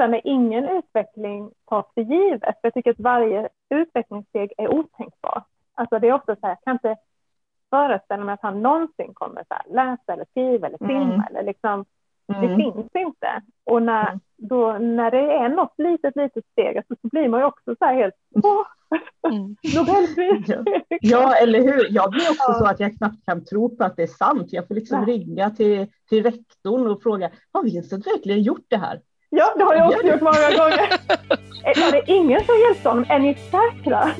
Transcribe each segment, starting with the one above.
sen är ingen utveckling tas för givet. För jag tycker att varje utvecklingssteg är otänkbart. Alltså det är ofta så här, jag kan inte föreställa mig att han någonsin kommer så här, läsa eller skriva eller filma mm. eller liksom, mm. det finns inte. Och när, mm. då, när det är något litet, litet steg alltså, så blir man ju också så här helt, åh, mm. Nobelpris. ja, eller hur. Jag blir också ja. så att jag knappt kan tro på att det är sant. Jag får liksom Nej. ringa till, till rektorn och fråga, har Vincent verkligen gjort det här? Ja, det har jag också gjort många gånger. Var det ingen som hjälpte honom? Är ni säkra?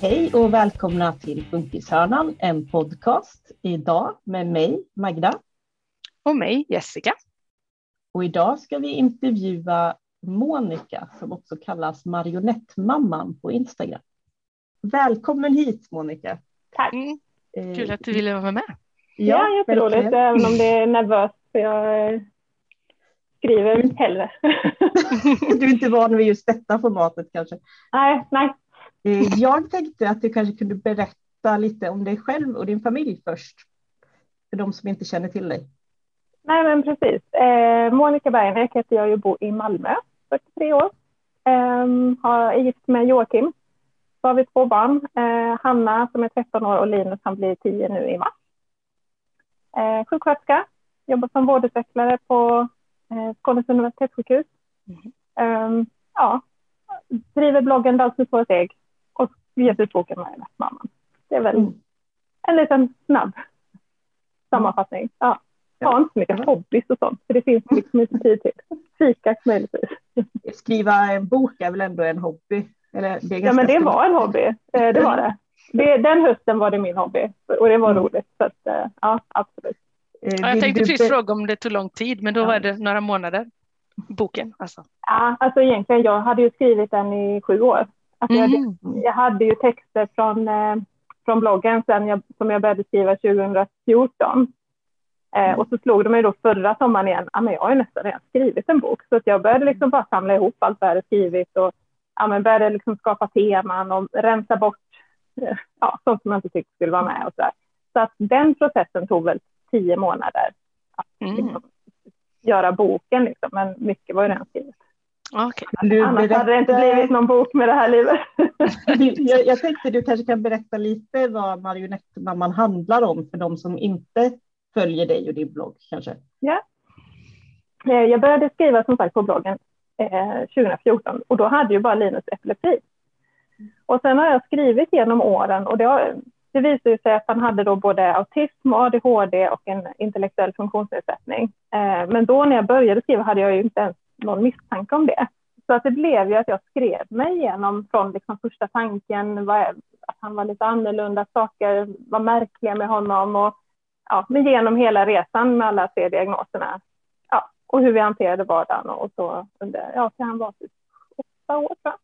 Hej och välkomna till Funkishörnan, en podcast idag med mig, Magda. Och mig, Jessica. Och idag ska vi intervjua Monica som också kallas Marionettmamman på Instagram. Välkommen hit Monica. Tack. Mm. Eh, Kul att du ville vara med. Ja, ja jätteroligt, även om det är nervöst för jag skriver hellre. du är inte van vid just detta formatet kanske? Nej, nej. Eh, jag tänkte att du kanske kunde berätta lite om dig själv och din familj först. För de som inte känner till dig. Nej, men precis. Eh, Monica Bergenek heter jag och bor i Malmö, 43 år. Eh, har, gift med Joakim. Så har vi två barn. Eh, Hanna som är 13 år och Linus han blir 10 nu i mars. Eh, sjuksköterska, jobbar som vårdutvecklare på eh, Skånes universitetssjukhus. Mm. Eh, ja, driver bloggen Dans på ett ägg och gett ut boken Marionettmamman. Det är väl mm. en liten snabb sammanfattning. Ja. Jag har inte så mycket hobbys och sånt, för det finns liksom inte tid till. Fika möjligtvis. Skriva en bok är väl ändå en hobby? Eller det ja, men det var en hobby. Eh, det var det. det. Den hösten var det min hobby och det var mm. roligt. Så att, eh, ja, absolut. Eh, ja, jag tänkte precis fråga om det tog lång tid, men då ja. var det några månader. Boken alltså. Ja, alltså egentligen, jag hade ju skrivit den i sju år. Alltså mm. jag, jag, hade ju texter från, från bloggen sen jag, som jag började skriva 2014. Eh, mm. och så slog de mig då förra sommaren igen, ah, men jag har ju nästan redan skrivit en bok. Så att jag började liksom bara samla ihop allt jag hade skrivit och ja, men började liksom skapa teman och rensa bort eh, ja, sånt som jag inte tyckte skulle vara med. Och så, där. så att den processen tog väl tio månader att mm. liksom, göra boken, liksom. men mycket var ju redan skrivet. Okay. Annars berätta... hade det inte blivit någon bok med det här livet. jag, jag tänkte du kanske kan berätta lite vad Marionettmamman handlar om för de som inte följer dig och din blogg kanske. Ja. Eh, jag började skriva som sagt på bloggen Eh, 2014 och då hade ju bara Linus epilepsi. Och sen har jag skrivit genom åren och det, har, det visade sig att han hade då både autism, och ADHD och en intellektuell funktionsnedsättning. Eh, men då när jag började skriva hade jag ju inte ens någon misstanke om det. Så att det blev ju att jag skrev mig igenom från liksom första tanken, att han var lite annorlunda, saker var märkliga med honom och ja, men genom hela resan med alla tre diagnoserna. Ja, och hur vi hanterade vardagen och så under, ja, till han var typ åtta år tror jag.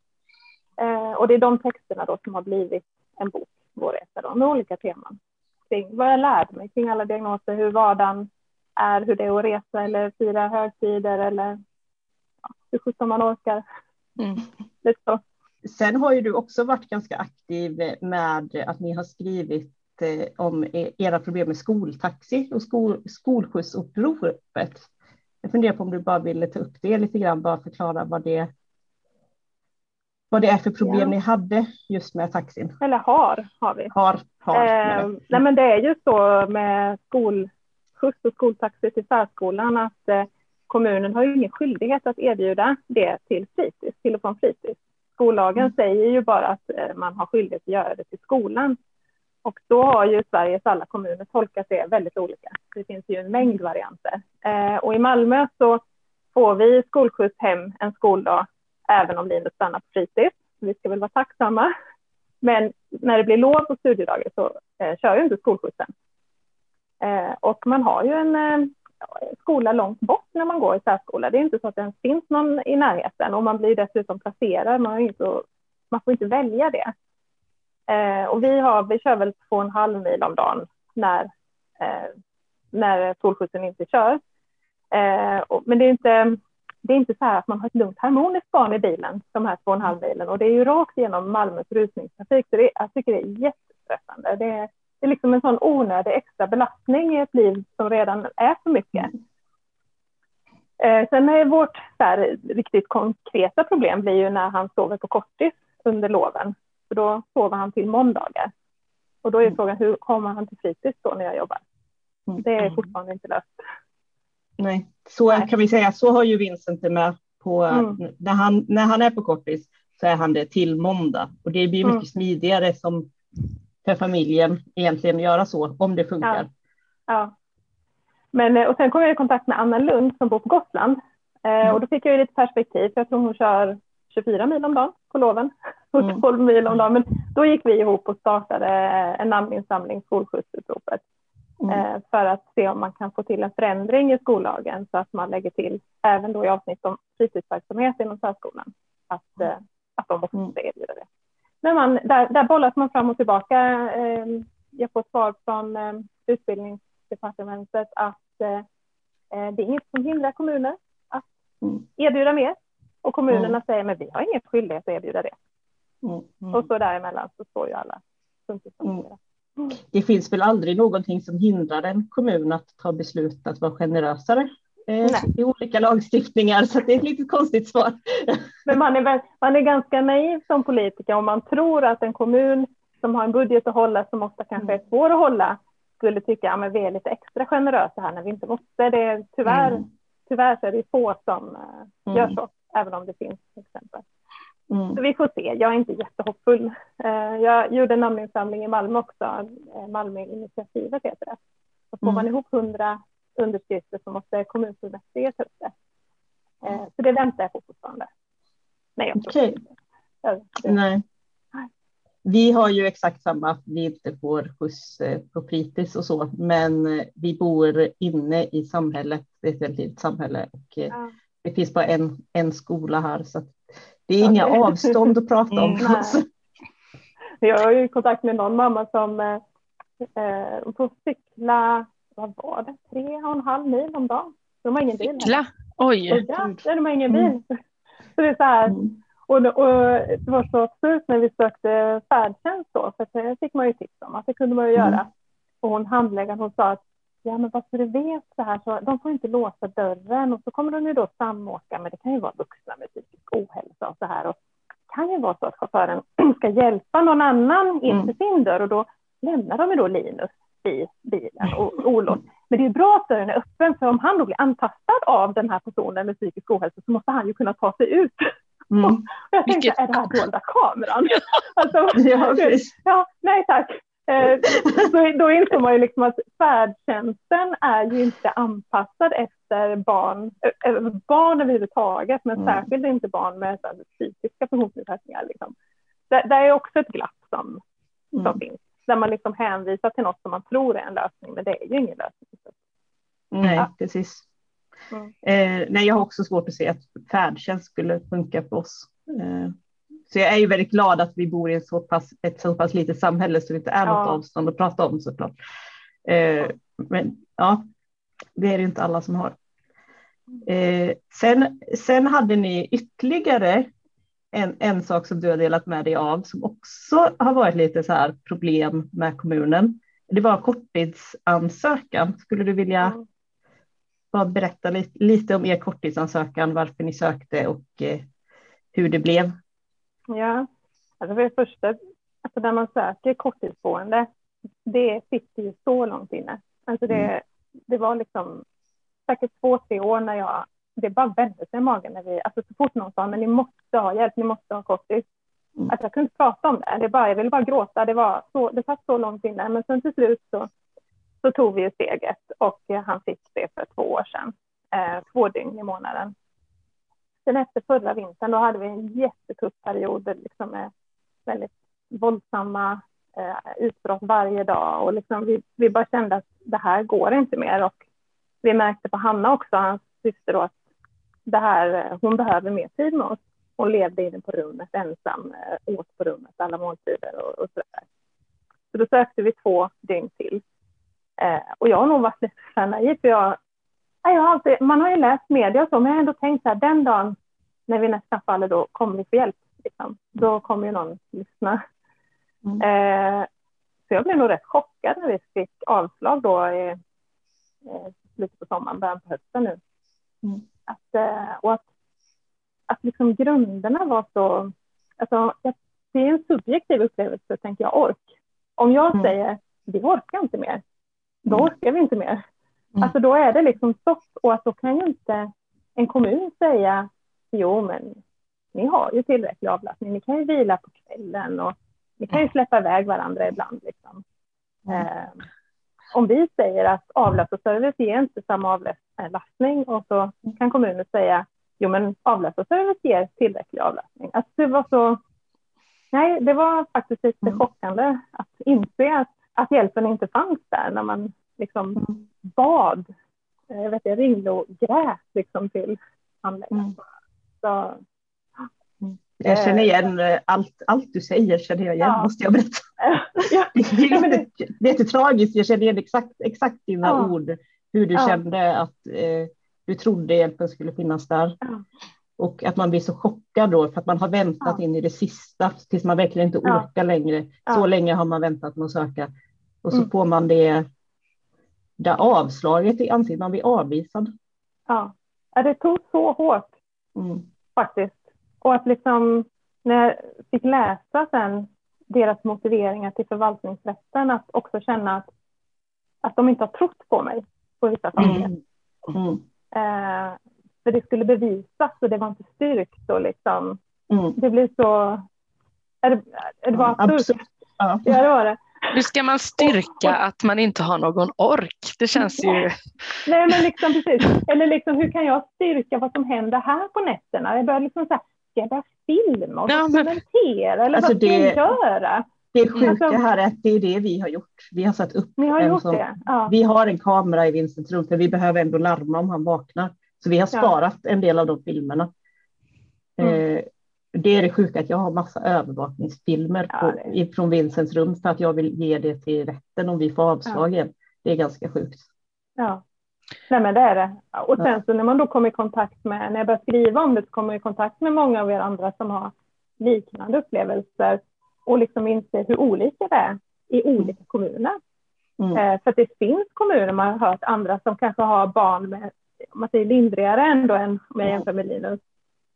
Eh, och det är de texterna då som har blivit en bok, Vår resa med olika teman. Kring vad jag lärde mig kring alla diagnoser, hur vardagen är, hur det är att resa eller fira högtider eller hur sjutton man orkar. Mm. Lite så. Sen har ju du också varit ganska aktiv med att ni har skrivit eh, om era problem med skoltaxi och skol, skolskjutsupproret. Jag funderar på om du bara ville ta upp det lite grann, bara förklara vad det, vad det är för problem ja. ni hade just med taxin. Eller har, har vi. Har, har. Eh, nej men det är ju så med skolskjuts och skoltaxi till särskolan att eh, kommunen har ju ingen skyldighet att erbjuda det till fritids, till och från fritids. Skollagen mm. säger ju bara att eh, man har skyldighet att göra det till skolan. Och då har ju Sveriges alla kommuner tolkat det väldigt olika. Det finns ju en mängd varianter. Eh, och i Malmö så får vi skolskjuts hem en skoldag även om Linus stannar på fritids. Vi ska väl vara tacksamma. Men när det blir lov på studiedagar så eh, kör ju inte skolskjutsen. Eh, och man har ju en eh, skola långt bort när man går i särskola. Det är inte så att det ens finns någon i närheten och man blir dessutom placerad. Man, inte, man får inte välja det. Eh, och vi, har, vi kör väl två och en halv mil om dagen när, eh, när solskjutsen inte kör. Eh, och, men det är, inte, det är inte så här att man har ett lugnt harmoniskt barn i bilen de här två och en halv milen och det är ju rakt igenom Malmös rusningstrafik så det, jag tycker det är jättestressande. Det, det är liksom en sån onödig extra belastning i ett liv som redan är för mycket. Eh, sen är vårt här, riktigt konkreta problem blir ju när han sover på kortis under loven. För då sover han till måndagar. Och då är frågan hur kommer han till fritids då när jag jobbar? Det är fortfarande inte löst. Nej, så Nej. kan vi säga. Så har ju Vincent det med på mm. när, han, när han är på kortis så är han det till måndag och det blir mycket mm. smidigare som för familjen egentligen att göra så om det funkar. Ja. ja. Men, eh, och sen kom jag i kontakt med Anna Lund som bor på Gotland eh, mm. och då fick jag lite perspektiv för jag tror hon kör 24 mil om dagen på loven och mm. 12 mil om dagen. Men då gick vi ihop och startade en namninsamling, Skolskjutsutropet. Mm. Eh, för att se om man kan få till en förändring i skollagen så att man lägger till även då i avsnitt om fritidsverksamhet inom särskolan att, mm. att de också ska erbjuda det. Men man, där, där bollas man fram och tillbaka. Eh, jag får svar från utbildningsdepartementet att det är inget som hindrar kommuner att mm. erbjuda mer och kommunerna mm. säger men vi har ingen skyldighet att erbjuda det. Mm. Mm. Och så däremellan så står ju alla punkter som mm. Det finns väl aldrig någonting som hindrar en kommun att ta beslut att vara generösare eh, i olika lagstiftningar, så det är ett lite konstigt svar. Men man är, man är ganska naiv som politiker om man tror att en kommun som har en budget att hålla som ofta kanske är mm. svår att hålla skulle tycka att ja, vi är lite extra generösa här när vi inte måste. Det är, tyvärr, mm. tyvärr så är det få som uh, gör så, även om det finns exempel. Mm. Så vi får se. Jag är inte jättehoppfull. Eh, jag gjorde en namninsamling i Malmö också. Eh, Malmöinitiativet heter det. Så får mm. man ihop hundra underskrifter så måste kommunfullmäktige ta upp det. Eh, så det väntar jag på fortfarande. Nej, jag tror okay. inte. Nej. Vi har ju exakt samma, att vi inte får skjuts på fritids och så, men vi bor inne i samhället, det är ett väldigt samhälle och ja. det finns bara en, en skola här så det är inga avstånd att prata om. Mm, jag har ju kontakt med någon mamma som eh, eh, får cykla, vad var det, tre och en halv mil om dagen. De har ingen bil. Cykla? Oj! Ja, de har ingen bil. Mm. Så det är så här, mm. och, och, det var så absurt när vi sökte färdtjänst då, för det fick man ju tips om att det kunde man ju mm. göra. Och hon handläggaren hon sa att ja men vad du vet så här så de får inte låsa dörren och så kommer de ju då samåka men det kan ju vara vuxna med psykisk ohälsa och så här och det kan ju vara så att chauffören ska hjälpa någon annan in mm. till sin dörr och då lämnar de ju då Linus i bilen och olåst. Men det är bra att dörren är öppen för om han då blir antastad av den här personen med psykisk ohälsa så måste han ju kunna ta sig ut. Mm. Och jag tänkte, Vilket... är det här dolda kameran? alltså, ja, ja, nej tack. Eh, så då insåg man ju liksom att färdtjänsten är ju inte anpassad efter barn, äh, barn överhuvudtaget, men mm. särskilt inte barn med psykiska funktionsnedsättningar. Liksom. Det, det, är också ett glapp som, mm. som finns, där man liksom hänvisar till något som man tror är en lösning, men det är ju ingen lösning. Nej, ja. precis. Mm. Eh, nej, jag har också svårt att se att färdtjänst skulle funka för oss. Eh, så jag är ju väldigt glad att vi bor i ett så pass, ett så pass litet samhälle så det inte är något ja. avstånd att prata om såklart. Eh, men ja, det är det inte alla som har. Eh, sen, sen hade ni ytterligare en, en sak som du har delat med dig av som också har varit lite så här problem med kommunen. Det var korttidsansökan. Skulle du vilja ja. bara berätta lite, lite om er korttidsansökan, varför ni sökte och eh, hur det blev? Ja, alltså för det första, alltså när man söker korttidsboende, det sitter ju så långt inne. Alltså det, mm. det var liksom säkert två, tre år när jag, det bara vände sig i magen när vi, alltså så fort någon sa, men ni måste ha hjälp, ni måste ha korttids. Mm. Alltså jag kunde inte prata om det, det bara, jag ville bara gråta, det var så, det satt så långt inne, men sen till slut så, så tog vi steget och han fick det för två år sedan, eh, två dygn i månaden. Sen efter förra vintern, då hade vi en jättetuff period liksom med väldigt våldsamma eh, utbrott varje dag och liksom vi, vi bara kände att det här går inte mer och vi märkte på Hanna också, hans syster då, att det här, hon behöver mer tid med oss. Hon levde inne på rummet ensam, eh, åt på rummet alla måltider och, och så där. Så då sökte vi två dygn till. Eh, och jag har nog varit lite för naiv, för jag jag har alltid, man har ju läst media och så, men jag har ändå tänkt så här, den dagen när vi nästan faller, då kommer vi få hjälp. Liksom. Då kommer ju någon lyssna. Mm. Eh, så jag blev nog rätt chockad när vi fick avslag då i, i slutet på sommaren, början på hösten nu. Mm. Att, eh, och att, att liksom grunderna var så... Alltså, det är en subjektiv upplevelse, tänker jag, ork. Om jag mm. säger vi orkar inte mer, då mm. orkar vi inte mer. Mm. Alltså då är det liksom stopp och att då kan ju inte en kommun säga jo men ni har ju tillräcklig avlastning, ni kan ju vila på kvällen och ni kan ju släppa iväg varandra ibland. Liksom. Mm. Eh, om vi säger att avlösarservice ger inte samma avlastning och så kan kommunen säga jo men avlösarservice ger tillräcklig avlastning. Alltså det var så, nej det var faktiskt lite mm. chockande att inse att, att hjälpen inte fanns där när man liksom mm. Bad. Eh, jag vet jag ringde och grät liksom till handläggaren. Mm. Så, jag känner igen eh, allt, allt du säger, känner jag igen, ja. måste jag berätta. Ja. Det, är jätte, tragiskt, jag känner igen exakt, exakt dina ja. ord, hur du kände att eh, du trodde hjälpen skulle finnas där. Och att man blir så chockad då för att man har väntat in i det sista tills man verkligen inte orkar längre. Så länge har man väntat med att söka. Och så mm. får man det där avslaget i ansiktet, man blir avvisad. Ja, det tog så hårt mm. faktiskt. Och att liksom när jag fick läsa sen deras motiveringar till förvaltningsrätten, att också känna att, att de inte har trott på mig på vissa saker. Mm. Mm. Eh, för det skulle bevisas och det var inte styrkt och liksom, mm. det blir så, är det, är det var absurt. Ja, det var det. Hur ska man styrka att man inte har någon ork? Det känns ju... Nej, men liksom precis. Eller liksom, hur kan jag styrka vad som händer här på nätterna? Jag börjar liksom så här, ska jag börja filma och ja, dokumentera? Men... Eller alltså vad ska det... jag göra? Det sjuka alltså, här är att det är det vi har gjort. Vi har satt upp har en som, ja. Vi har en kamera i Vincents rum för vi behöver ändå larma om han vaknar. Så vi har sparat ja. en del av de filmerna. Mm. Eh, det är det sjuka att jag har massa övervakningsfilmer på, ja, från Vincents rum för att jag vill ge det till rätten om vi får avslag igen. Det är ganska sjukt. Ja, Nej, men det är det. Och sen ja. så när man då kommer i kontakt med, när jag börjar skriva om det, så kommer jag i kontakt med många av er andra som har liknande upplevelser och liksom inser hur olika det är i olika kommuner. Mm. Eh, för att det finns kommuner, man har hört andra som kanske har barn med, om man säger lindrigare ändå än om jag jämför med Linus,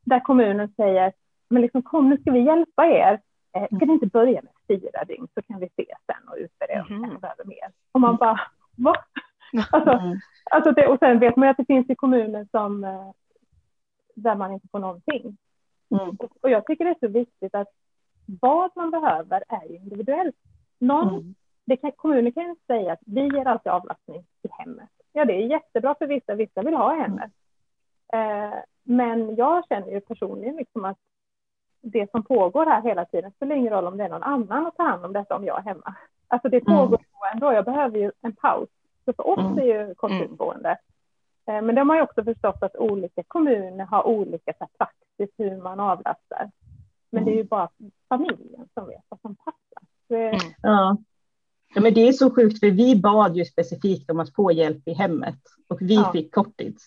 där kommunen säger, men liksom kom nu ska vi hjälpa er. Eh, ska mm. ni inte börja med fyra dygn så kan vi se sen och utvärdera om mm. behöver mer. Och man bara, vad? Alltså, mm. alltså det, och sen vet man ju att det finns i kommuner som, eh, där man inte får någonting. Mm. Och, och, jag tycker det är så viktigt att vad man behöver är individuellt. Någon, mm. det kan, kommunen kan ju säga att vi ger alltid avlastning i hemmet. Ja, det är jättebra för vissa, vissa vill ha hemmet. Eh, men jag känner ju personligen liksom att det som pågår här hela tiden spelar ingen roll om det är någon annan att ta hand om detta om jag är hemma. Alltså det pågår mm. ändå, jag behöver ju en paus så för oss mm. är ju korttidsboende. Mm. Men de har ju också förstått att olika kommuner har olika praxis hur man avlastar. Men mm. det är ju mm. bara familjen som vet vad som passar. Det... Mm. Ja. ja, men det är så sjukt för vi bad ju specifikt om att få hjälp i hemmet och vi ja. fick korttids.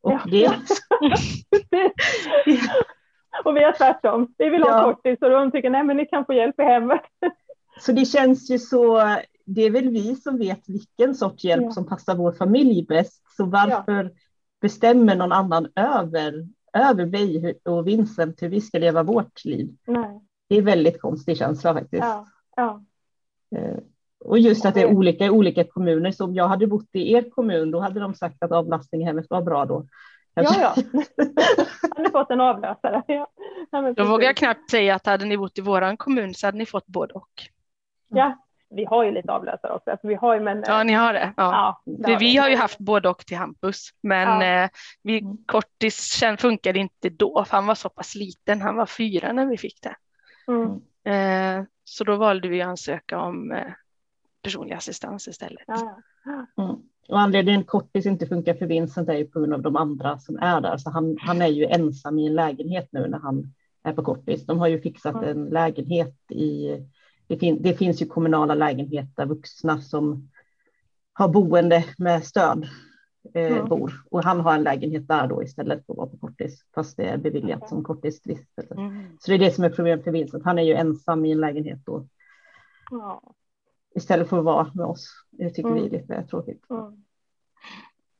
Och, ja. det... och vi har tvärtom. Vi vill ha ja. korttids och de tycker nej men ni kan få hjälp i hemmet. Så det känns ju så det är väl vi som vet vilken sorts hjälp ja. som passar vår familj bäst. Så varför ja. bestämmer någon annan över, över mig och Vincent hur vi ska leva vårt liv? Nej. Det är väldigt konstig känsla faktiskt. Ja. ja. Eh, och just att det är olika i olika kommuner. Så om jag hade bott i er kommun, då hade de sagt att avlastning i hemmet var bra då. Ja, ja. Har ni fått en avlösare? Ja. Då vågar jag knappt säga att hade ni bott i våran kommun så hade ni fått både och. Ja, vi har ju lite avlösare också. Alltså vi har ju, men, ja, ni har det. Ja. ja det vi har ju haft både och till Hampus, men ja. eh, vi, mm. kortis funkade inte då, för han var så pass liten. Han var fyra när vi fick det. Mm. Eh, så då valde vi att ansöka om eh, personlig assistans istället. Ja. Mm. Och anledningen kortis inte funkar för Vincent är ju på grund av de andra som är där. Så han, han är ju ensam i en lägenhet nu när han är på kortis. De har ju fixat en lägenhet i det, fin det finns ju kommunala lägenheter, vuxna som har boende med stöd eh, mm. bor och han har en lägenhet där då istället för att vara på kortis fast det är beviljat okay. som korttidsvistelse. Mm. Så det är det som är problemet för Vincent. Han är ju ensam i en lägenhet då. Ja. Istället för att vara med oss. Det tycker mm. vi är lite tråkigt. Mm.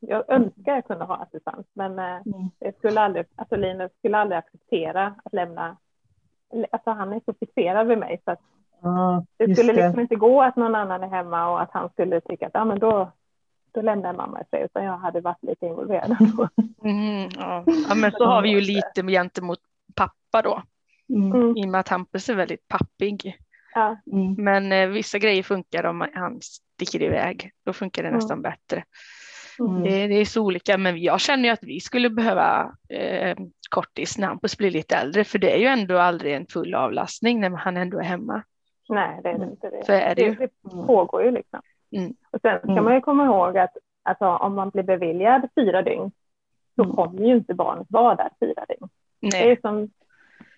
Jag önskar jag kunde ha assistans, men eh, mm. jag skulle aldrig, alltså Linus skulle aldrig acceptera att lämna. Alltså han är så fixerad vid mig så att ah, det skulle det. liksom inte gå att någon annan är hemma och att han skulle tycka att ja, men då, då lämnar mamma sig, utan jag hade varit lite involverad. Mm, ja. ja. men så har vi ju lite gentemot pappa då, mm. i och med att Hampus är väldigt pappig. Ja. Mm. Men eh, vissa grejer funkar om han sticker iväg, då funkar det mm. nästan bättre. Mm. Det, det, är så olika, men jag känner ju att vi skulle behöva eh, kortis när Hampus blir lite äldre, för det är ju ändå aldrig en full avlastning när han ändå är hemma. Nej, det är det inte. Det, så är det, ju. det, det pågår ju liksom. Mm. Och sen ska mm. man ju komma ihåg att alltså, om man blir beviljad fyra dygn så mm. kommer ju inte barnet vara där fyra dygn. Nej. Det är som,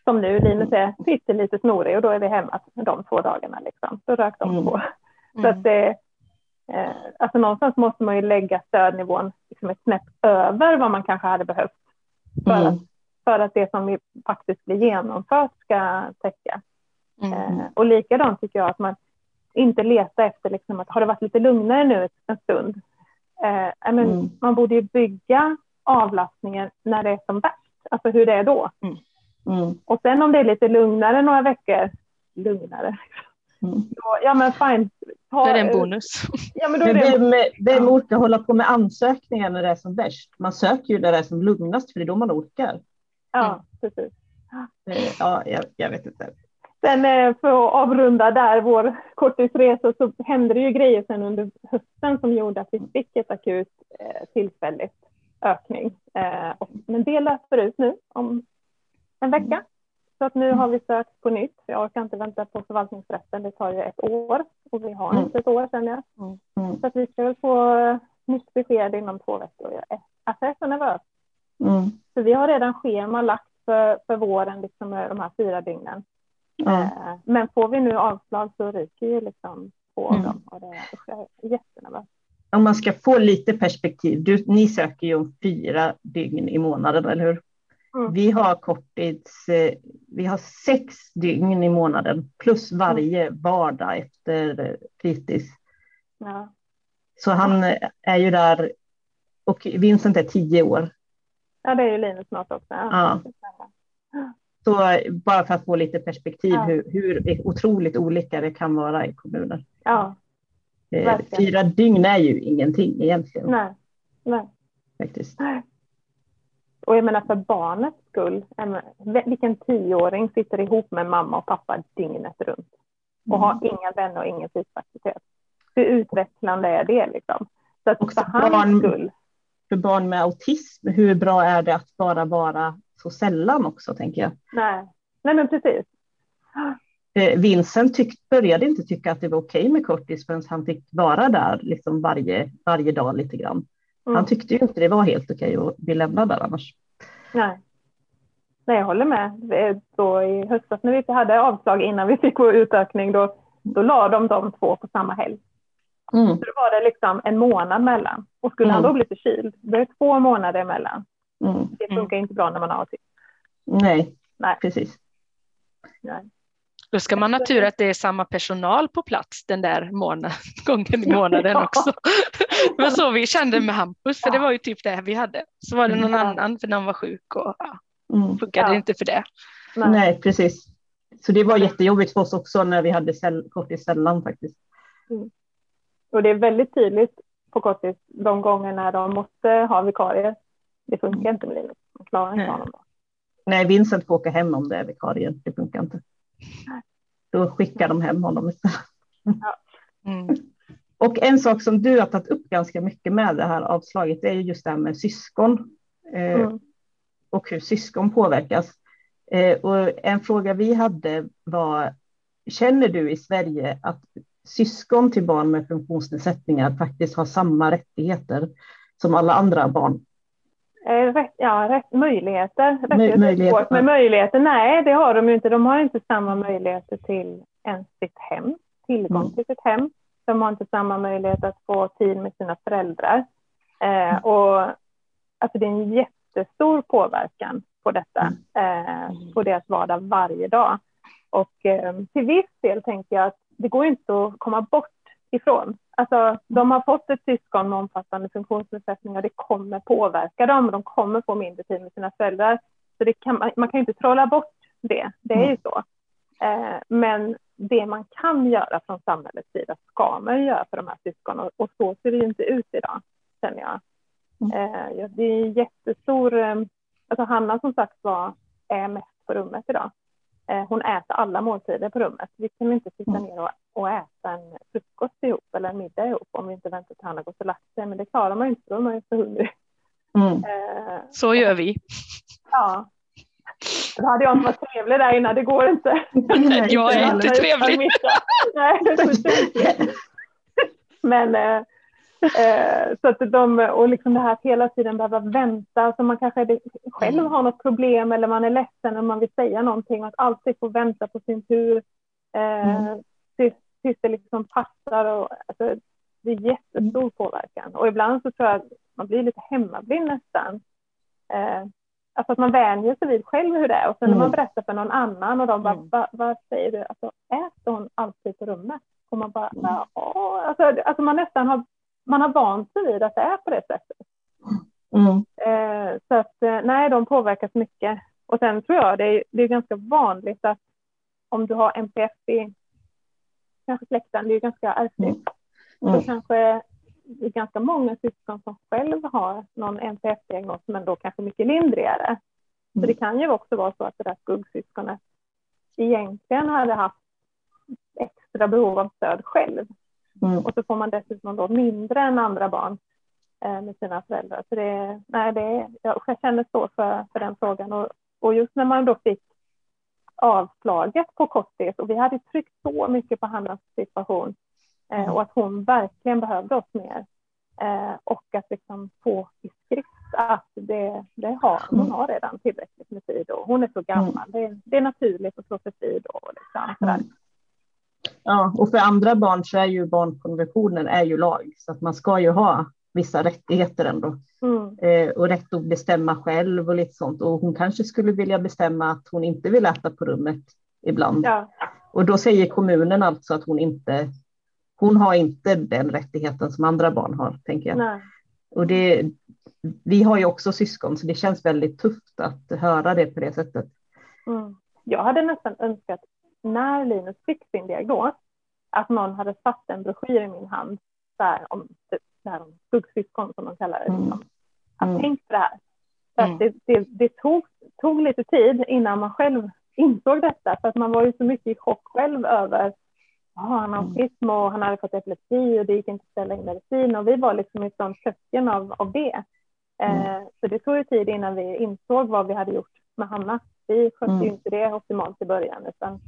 som nu, Linus är lite, lite snorig och då är vi hemma de två dagarna. Liksom. Då rök de mm. på. Så att det, eh, alltså någonstans måste man ju lägga stödnivån liksom ett snäpp över vad man kanske hade behövt för, mm. att, för att det som vi faktiskt blir genomfört ska täcka. Mm. Eh, och likadant tycker jag att man inte leta efter liksom att har det varit lite lugnare nu en stund. Eh, men mm. Man borde ju bygga avlastningen när det är som bäst, alltså hur det är då. Mm. Mm. Och sen om det är lite lugnare några veckor, lugnare, mm. då, ja men fine. Ta, då är det en bonus. Ja, men då är det vem, vem orkar hålla på med ansökningar när det är som värst? Man söker ju där det är som lugnast för det är då man orkar. Ja, mm. precis. Eh, ja, jag, jag vet inte. Sen eh, för att avrunda där vår korttidsresa så hände det ju grejer sen under hösten som gjorde att vi fick ett akut eh, tillfälligt ökning. Men det löper ut nu om en vecka. Så att nu har vi sökt på nytt. Jag orkar inte vänta på förvaltningsrätten. Det tar ju ett år och vi har mm. inte ett år känner jag. Mm. Så att vi ska väl få nytt besked inom två veckor. Jag är, alltså så nervös. Mm. Så vi har redan schema lagt för, för våren, liksom de här fyra dygnen. Mm. Men får vi nu avslag så ryker ju liksom på mm. dem och det är jättenervös. Om man ska få lite perspektiv, du, ni söker ju om fyra dygn i månaden, eller hur? Mm. Vi har korttids, eh, vi har sex dygn i månaden plus varje vardag efter fritids. Ja. Så han är ju där och Vincent är tio år. Ja, det är ju Linus snart också. Ja. Så bara för att få lite perspektiv ja. hur, hur otroligt olika det kan vara i kommuner. Ja, eh, Fyra dygn är ju ingenting egentligen. Nej, nej. Faktiskt. Och jag menar för barnets skull, vilken tioåring sitter ihop med mamma och pappa dygnet runt och har mm. inga vänner och ingen fysisk Hur utvecklande är det liksom? Så att Också för barn, skull. För barn med autism, hur bra är det att bara vara så sällan också, tänker jag. Nej, Nej men precis. Eh, Vincent tyck, började inte tycka att det var okej okay med kortis förrän han fick vara där liksom varje, varje dag lite grann. Mm. Han tyckte ju inte det var helt okej att bli lämnad där annars. Nej. Nej, jag håller med. Då I höstas när vi hade avslag innan vi fick vår utökning, då, då la de de två på samma helg. Mm. Så då var det liksom en månad mellan. Och skulle mm. han då bli förkyld, då är det två månader emellan. Mm. Det funkar inte bra när man har autism. Nej, Nej. precis. Nej. Då ska man ha tur att det är samma personal på plats den där månaden, gången i månaden ja. också. Det var så vi kände med Hampus, för det var ju typ det vi hade. Så var det någon annan för någon var sjuk och ja, mm. funkade ja. inte för det. Nej. Nej. precis. Så det var jättejobbigt för oss också när vi hade kortis sällan faktiskt. Mm. Och det är väldigt tydligt på kortis de gångerna de måste ha vikarier det funkar mm. inte med Linus. Man klarar inte honom. Nej, Vincent får åka hem om det är vikarien. Det funkar inte. Då skickar de hem honom istället. Ja. Mm. Och en sak som du har tagit upp ganska mycket med det här avslaget är ju just det här med syskon eh, mm. och hur syskon påverkas. Eh, och en fråga vi hade var, känner du i Sverige att syskon till barn med funktionsnedsättningar faktiskt har samma rättigheter som alla andra barn rätt, ja, rätt, möjligheter. Rätt, möjligheter. Men möjligheter, nej det har de ju inte. De har inte samma möjligheter till ens sitt hem, tillgång mm. till sitt hem. De har inte samma möjlighet att få tid med sina föräldrar. Eh, mm. och alltså det är en jättestor påverkan på detta, eh, på deras vardag varje dag. Och eh, till viss del tänker jag att det går inte att komma bort ifrån. Alltså, de har fått ett syskon med omfattande funktionsnedsättning och det kommer påverka dem. De kommer få mindre tid med sina föräldrar. Så det kan, man kan inte trolla bort det, det är ju så. Eh, men det man kan göra från samhällets sida ska man göra för de här syskonen och, så ser det ju inte ut idag, känner jag. Mm. Eh, det är jättestor, eh, alltså Hanna som sagt var är mest på rummet idag. Eh, hon äter alla måltider på rummet. Vi kan inte sitta mm. ner och, och äta en frukost ihop eller en middag ihop om vi inte väntar till han har gått och lagt sig. Men det klarar man ju inte, då är man ju så hungrig. Mm. Eh, så gör vi. Ja. Då hade jag inte varit trevlig där innan, det går inte. jag är inte trevlig. Nej, Men eh, Eh, så att de, och liksom det här att hela tiden behöva vänta, så man kanske själv mm. har något problem eller man är ledsen och man vill säga någonting, att alltid få vänta på sin tur eh, mm. tills, tills det liksom passar. Och, alltså, det är jättestor mm. påverkan och ibland så tror jag att man blir lite hemmablind nästan. Eh, alltså att man vänjer sig vid själv hur det är och sen mm. när man berättar för någon annan och de bara, mm. vad, säger du, alltså äter hon alltid på rummet? Och man bara, mm. ja, alltså, alltså man nästan har man har vant sig vid att det är på det sättet. Mm. Eh, så att eh, nej, de påverkas mycket. Och sen tror jag det är, det är ganska vanligt att om du har MPF i kanske släkten, det är ju ganska ärftligt, mm. så kanske det är ganska många syskon som själv har någon NPF-diagnos, men då kanske mycket lindrigare. Mm. Så det kan ju också vara så att det där skuggsyskonet egentligen hade haft extra behov av stöd själv. Mm. Och så får man dessutom då mindre än andra barn eh, med sina föräldrar. Så det, nej, det, jag känner så för, för den frågan. Och, och just när man då fick avslaget på korttis och vi hade tryckt så mycket på Hannas situation eh, mm. och att hon verkligen behövde oss mer. Eh, och att liksom få i skrift att det, det har, hon har redan tillräckligt med tid och hon är så gammal. Mm. Det, det är naturligt att slå sig fri då. Liksom, sådär. Ja, och för andra barn så är ju barnkonventionen är ju lag, så att man ska ju ha vissa rättigheter ändå. Mm. Eh, och rätt att bestämma själv och lite sånt. Och hon kanske skulle vilja bestämma att hon inte vill äta på rummet ibland. Ja. Och då säger kommunen alltså att hon inte, hon har inte den rättigheten som andra barn har, tänker jag. Nej. Och det, vi har ju också syskon, så det känns väldigt tufft att höra det på det sättet. Mm. Jag hade nästan önskat när Linus fick sin diagnos, att någon hade satt en broschyr i min hand där om, där om skuggsyskon som de kallar det. Liksom. Mm. Att mm. tänk på det här. För mm. det, det, det, tog, tog lite tid innan man själv insåg detta, för att man var ju så mycket i chock själv över Ja, han har mm. autism och han hade fått epilepsi och det gick inte att ställa in medicin och vi var liksom i sån tröskeln av, av det. Mm. Eh, så det tog ju tid innan vi insåg vad vi hade gjort med Hanna. Vi skötte mm. ju inte det optimalt i början utan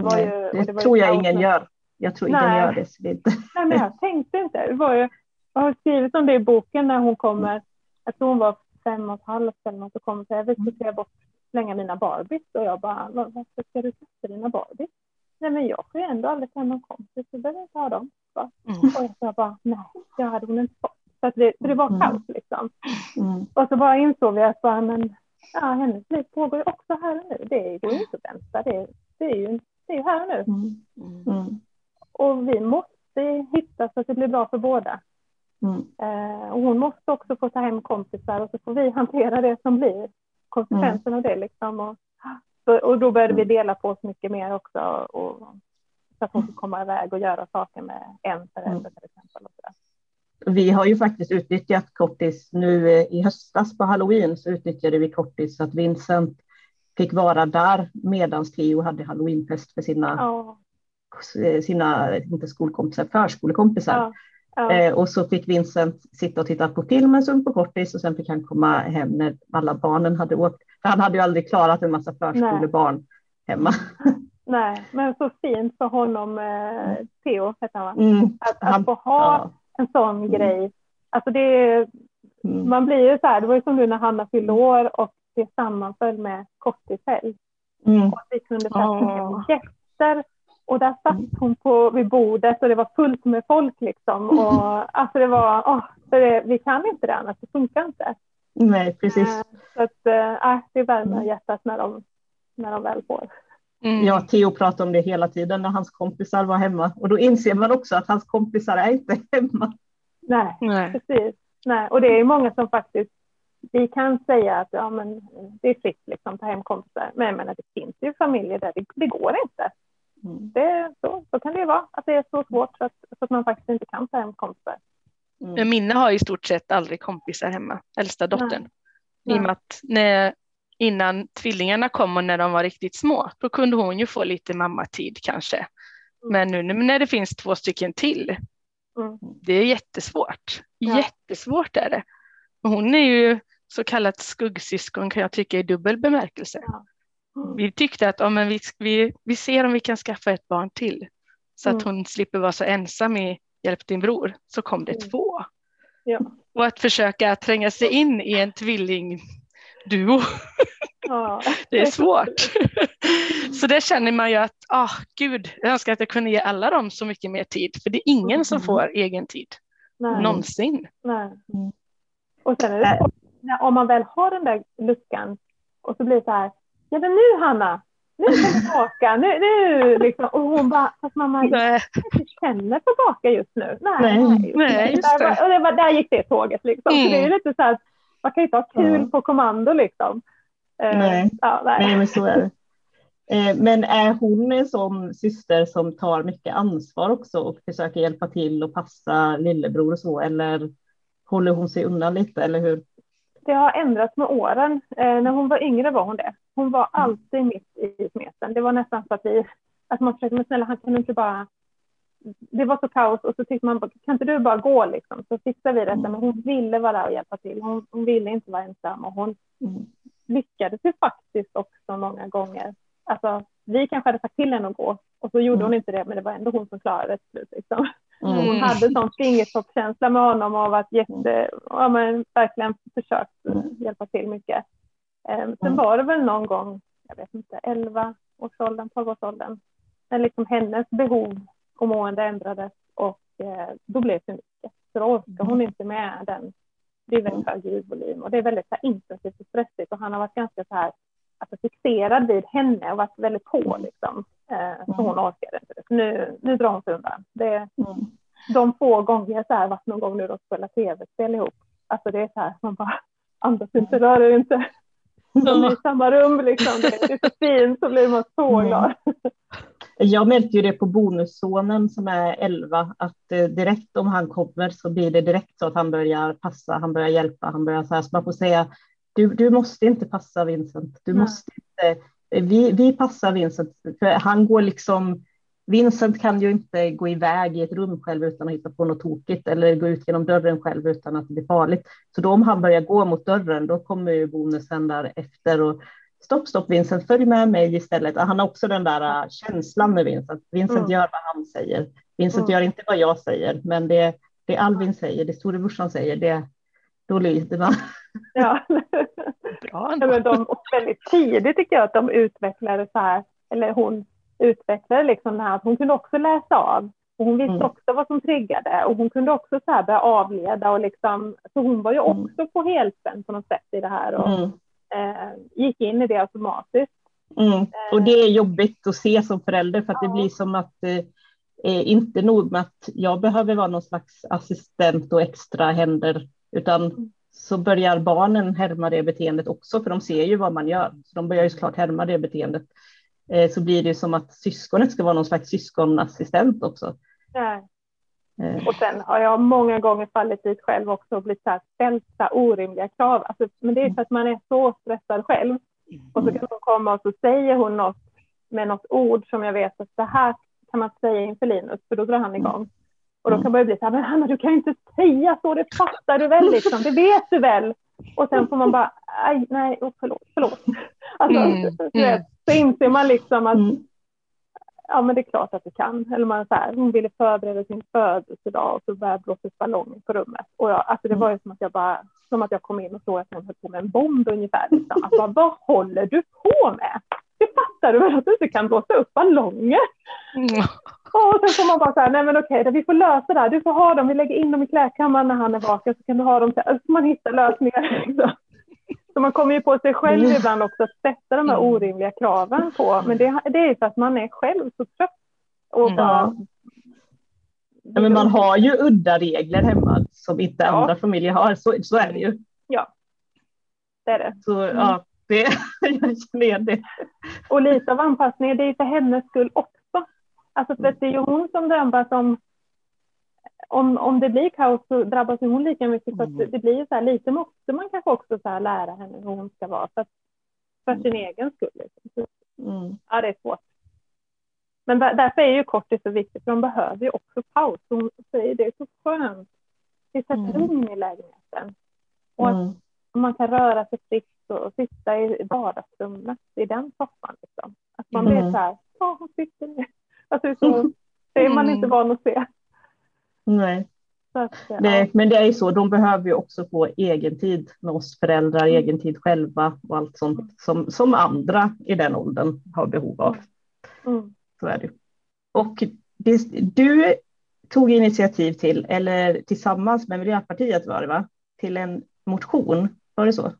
det, var ju, det, det var tror jag ingen gör. Jag tror ingen gör det. Så det inte... Nej, men jag tänkte inte. Det var ju, jag har skrivit om det i boken när hon kommer, jag tror hon var fem och ett halvt eller något, och kommer och säger jag vill sortera bort, slänga mina Barbies. Och jag bara, varför ska du kasta dina Barbies? Nej men jag får ju ändå aldrig ta någon kompis, så behöver jag inte ha dem. Mm. Och jag bara, nej, det hade hon inte fått. Så, att det, så det var mm. kaos liksom. Mm. Och så bara insåg vi att bara, men, ja, hennes liv pågår ju också här och nu. Det går ju inte att vänta. Det, det är ju det är här nu. Mm. Mm. Och vi måste hitta så att det blir bra för båda. Mm. Eh, och hon måste också få ta hem kompisar och så får vi hantera det som blir konsekvensen av det. Liksom. Och, och då började vi dela på oss mycket mer också. Och, så att hon får komma iväg och göra saker med en förälder till exempel. Och så vi har ju faktiskt utnyttjat kortis nu i höstas på halloween så utnyttjade vi kortis så att Vincent fick vara där medan Cleo hade halloweenfest för sina, ja. sina inte skolkompisar, förskolekompisar. Ja. Ja. Eh, och så fick Vincent sitta och titta på film en stund på kortis och sen fick han komma hem när alla barnen hade åkt. För han hade ju aldrig klarat en massa förskolebarn Nej. hemma. Nej, men så fint för honom, eh, Theo heter han mm. Att, att få ha en sån mm. grej. Alltså det, mm. man blir ju så här, det var ju som du när Hanna fyllde år och det sammanföll med korttidshelg. Mm. Och vi kunde sätta oh. gäster och där satt mm. hon på, vid bordet och det var fullt med folk liksom. Och, alltså det var, oh, det, vi kan inte det annars, det funkar inte. Nej, precis. Eh, så att, äh, det värmer mm. hjärtat när de, när de väl får. Mm. Ja, Theo pratar om det hela tiden när hans kompisar var hemma och då inser man också att hans kompisar är inte hemma. Nej, Nej. precis. Nej. Och det är många som faktiskt, vi kan säga att ja, men det är fritt liksom, ta hem kompisar, men menar, det finns ju familjer där det, det går inte. Mm. Det, så, så kan det vara, att det är så svårt så att, så att man faktiskt inte kan ta hem kompisar. Mm. Minna har i stort sett aldrig kompisar hemma, äldsta dottern. Nej. I och med att när, innan tvillingarna kom och när de var riktigt små, då kunde hon ju få lite mammatid kanske. Mm. Men nu när det finns två stycken till, mm. det är jättesvårt. Ja. Jättesvårt är det. Hon är ju så kallat skuggsyskon kan jag tycka i dubbel bemärkelse. Ja. Mm. Vi tyckte att ja, men vi, vi, vi ser om vi kan skaffa ett barn till så att mm. hon slipper vara så ensam i Hjälp din bror så kom det mm. två. Ja. Och att försöka tränga sig in i en tvillingduo. Ja. det är svårt. så det känner man ju att, ah, gud, jag önskar att jag kunde ge alla dem så mycket mer tid, för det är ingen som mm. får egen tid. Nej. Någonsin. Nej. Och sen är det så, om man väl har den där luckan och så blir det så här, ja men nu Hanna, nu är jag tillbaka, nu, nu liksom. Och hon bara, fast mamma, jag inte känner för baka just nu. Nej, nej, nej just det. Och det var, där gick det tåget liksom. Mm. Så det är lite så att man kan inte ha kul mm. på kommando liksom. Eh, nej. Ja, nej. nej, men så är det. Eh, men är hon en sån syster som tar mycket ansvar också och försöker hjälpa till och passa lillebror och så, eller håller hon sig undan lite, eller hur? Det har ändrats med åren. Eh, när hon var yngre var hon det. Hon var mm. alltid mitt i smeten. Det var nästan så att vi, att man försökte, men snälla han kan inte bara, det var så kaos och så tyckte man, kan inte du bara gå liksom så fixar vi detta. Men hon ville vara där och hjälpa till. Hon, hon ville inte vara ensam och hon mm. lyckades ju faktiskt också många gånger. Alltså, vi kanske hade sagt till henne att gå och så gjorde mm. hon inte det, men det var ändå hon som klarade det till slut. Liksom. Mm. Hon hade sån fingertoppskänsla med honom och varit jätte, ja, men verkligen försökt hjälpa till mycket. Um, sen var det väl någon gång, jag vet inte, 11 årsåldern, 12 årsåldern, när liksom hennes behov och mående ändrades och eh, då blev det för mycket. Så då orkar hon inte med den. Det är väldigt hög ljudvolym och det är väldigt så här, intensivt och stressigt och han har varit ganska så här alltså, fixerad vid henne och varit väldigt på liksom. Eh, så hon orkade inte det. Så nu, nu drar hon sig undan. Det, de få gånger så här varit någon gång nu och spelat tv-spel ihop. Alltså det är så här, man bara andas inte, rör er inte. De är i samma rum liksom. Det är så fint, så blir man så mm. glad. Jag märkte ju det på bonussonen som är 11, att eh, direkt om han kommer så blir det direkt så att han börjar passa, han börjar hjälpa, han börjar så här, så man får säga du, du måste inte passa Vincent, du måste inte, vi, vi passar Vincent, för han går liksom Vincent kan ju inte gå iväg i ett rum själv utan att hitta på något tokigt eller gå ut genom dörren själv utan att det blir farligt. Så då om han börjar gå mot dörren, då kommer ju bonusen där efter och stopp, stopp Vincent, följ med mig istället. Han har också den där äh, känslan med Vincent. Vincent mm. gör vad han säger. Vincent mm. gör inte vad jag säger, men det, det Alvin säger, det storebrorsan säger, det, då lyder man. Ja. Bra. ja men de, väldigt tidigt tycker jag att de utvecklade så här, eller hon utvecklade liksom det här att hon kunde också läsa av. Och hon visste mm. också vad som triggade och hon kunde också så här börja avleda och liksom, så hon var ju mm. också på helspänn på något sätt i det här och mm. eh, gick in i det automatiskt. Mm. Och det är jobbigt att se som förälder för att ja. det blir som att eh, eh, inte nog med att jag behöver vara någon slags assistent och extra händer utan mm. Så börjar barnen härma det beteendet också för de ser ju vad man gör. Så de börjar ju såklart härma det beteendet. Eh, så blir det som att syskonet ska vara någon slags syskonassistent också. Ja. Eh. Och sen har jag många gånger fallit dit själv också och blivit så här ställt så orimliga krav. Alltså, men det är för att man är så stressad själv. Och så kan hon komma och så säger hon något med något ord som jag vet att det här kan man säga inför Linus, för då drar han igång. Och då kan man bli så här, men Hanna du kan inte säga så, det fattar du väl liksom, det vet du väl. Och sen får man bara, aj, nej, oh, förlåt, förlåt. Alltså, mm. mm. så inser man liksom att mm. ja, men det är klart att du kan. Eller man så här, hon ville förbereda sin födelsedag och så började blåsas ballonger på rummet. Och jag, alltså det var ju som att jag bara, som att jag kom in och såg att någon höll på med en bomb ungefär. Liksom. Alltså, vad håller du på med? Det fattar du väl att du inte kan blåsa upp ballonger? Mm. Och sen får man bara så här, nej men okej, vi får lösa det här. Du får ha dem, vi lägger in dem i klädkammaren när han är vaken så kan du ha dem. Så, här, så man hittar lösningar. Liksom. Så man kommer ju på sig själv ibland också att sätta de här mm. orimliga kraven på, men det, det är för att man är själv så trött. Och bara, mm. ja, men man har ju udda regler hemma som inte ja. andra familjer har, så, så är det ju. Ja, det är det. Så mm. ja, det, jag känner det. Och lite av anpassningen, det är för hennes skull också. Alltså för det är ju hon som drabbas om om, om det blir kaos så drabbas hon lika mycket. Så mm. det blir så här, lite måste man kanske också så här lära henne hur hon ska vara för, att, för sin mm. egen skull. Liksom. Mm. Ja, det är svårt. Men därför är ju kortis så viktigt, för de behöver ju också paus. Hon säger det är så skönt. Det är så mm. lugn i lägenheten. Och mm. att man kan röra sig fritt och sitta i vardagsrummet i den soffan. Liksom. Att man mm. blir så här, ja hon sitter ner. Alltså så, det är man inte van att se. Nej. Att, ja. Men det är ju så, de behöver ju också få egen tid med oss föräldrar, mm. egen tid själva och allt sånt som, som andra i den åldern har behov av. Mm. Så är det. Och det, du tog initiativ till, eller tillsammans med Miljöpartiet var det va, till en motion, var det så?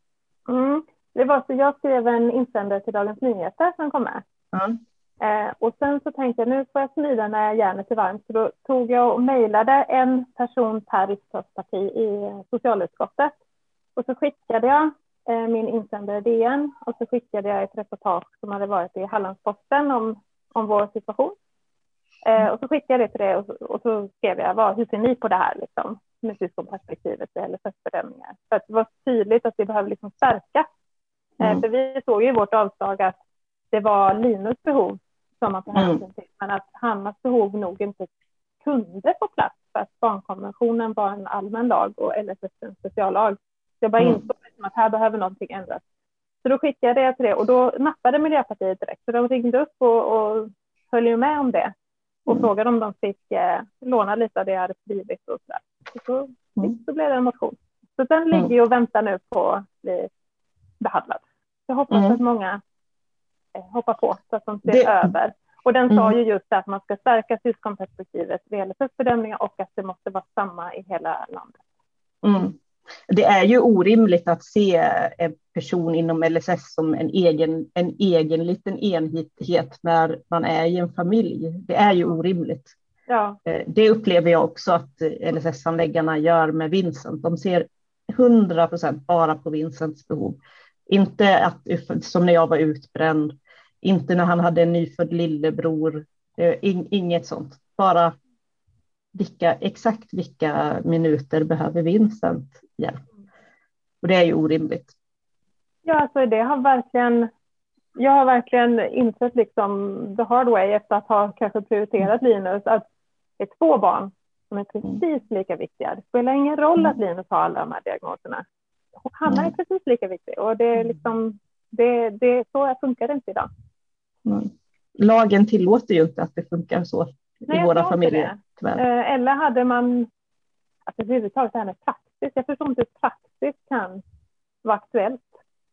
Mm. Det var så jag skrev en insändare till Dagens Nyheter som kom med. Mm. Eh, och sen så tänkte jag nu får jag smida när järnet är varmt. Så då tog jag och mejlade en person per riksdagsparti i socialutskottet. Och så skickade jag eh, min insändare DN och så skickade jag ett reportage som hade varit i Hallandsposten om, om vår situation. Eh, och så skickade jag det till det och, och så skrev jag vad, hur ser ni på det här liksom, med syskonperspektivet eller LSS-bedömningar. För att det var tydligt att det behöver liksom stärkas. Eh, mm. För vi såg ju i vårt avslag att det var Linus behov som man tar mm. hänsyn till. Men att Hannas behov nog inte kunde få plats för att barnkonventionen var en allmän lag och LSS en speciallag. Så jag bara mm. insåg liksom att här behöver någonting ändras. Så då skickade jag till det och då nappade Miljöpartiet direkt. Så de ringde upp och, och höll ju med om det och mm. frågade om de fick eh, låna lite av det jag hade skrivit och så där. Och så, mm. så blev det en motion. Så den ligger mm. ju och väntar nu på att bli behandlad. Jag hoppas mm. att många Eh, hoppa på så att de ser det... över. Och den sa mm. ju just att man ska stärka syskonperspektivet vad gäller bedömningar och att det måste vara samma i hela landet. Det är ju orimligt att se en person inom LSS som en egen, en egen liten enhet när man är i en familj. Det är ju orimligt. Ja. Eh, det upplever jag också att LSS-handläggarna gör med Vincent. De ser 100 procent bara på Vincents behov. Inte att, som när jag var utbränd, inte när han hade en nyfödd lillebror, inget sånt. Bara vilka, exakt vilka minuter behöver Vincent hjälp? Och det är ju orimligt. Ja, alltså det har verkligen, jag har verkligen insett liksom the hard way efter att ha kanske prioriterat Linus att det är två barn som är precis lika viktiga. Det spelar ingen roll att Linus har alla de här diagnoserna. Hanna är precis lika viktig och det är liksom, det, det, så funkar det inte idag. Mm. Lagen tillåter ju inte att det funkar så Nej, i våra familjer. Eh, eller hade man, alltså överhuvudtaget det här med praxis, jag förstår inte hur praxis kan vara aktuellt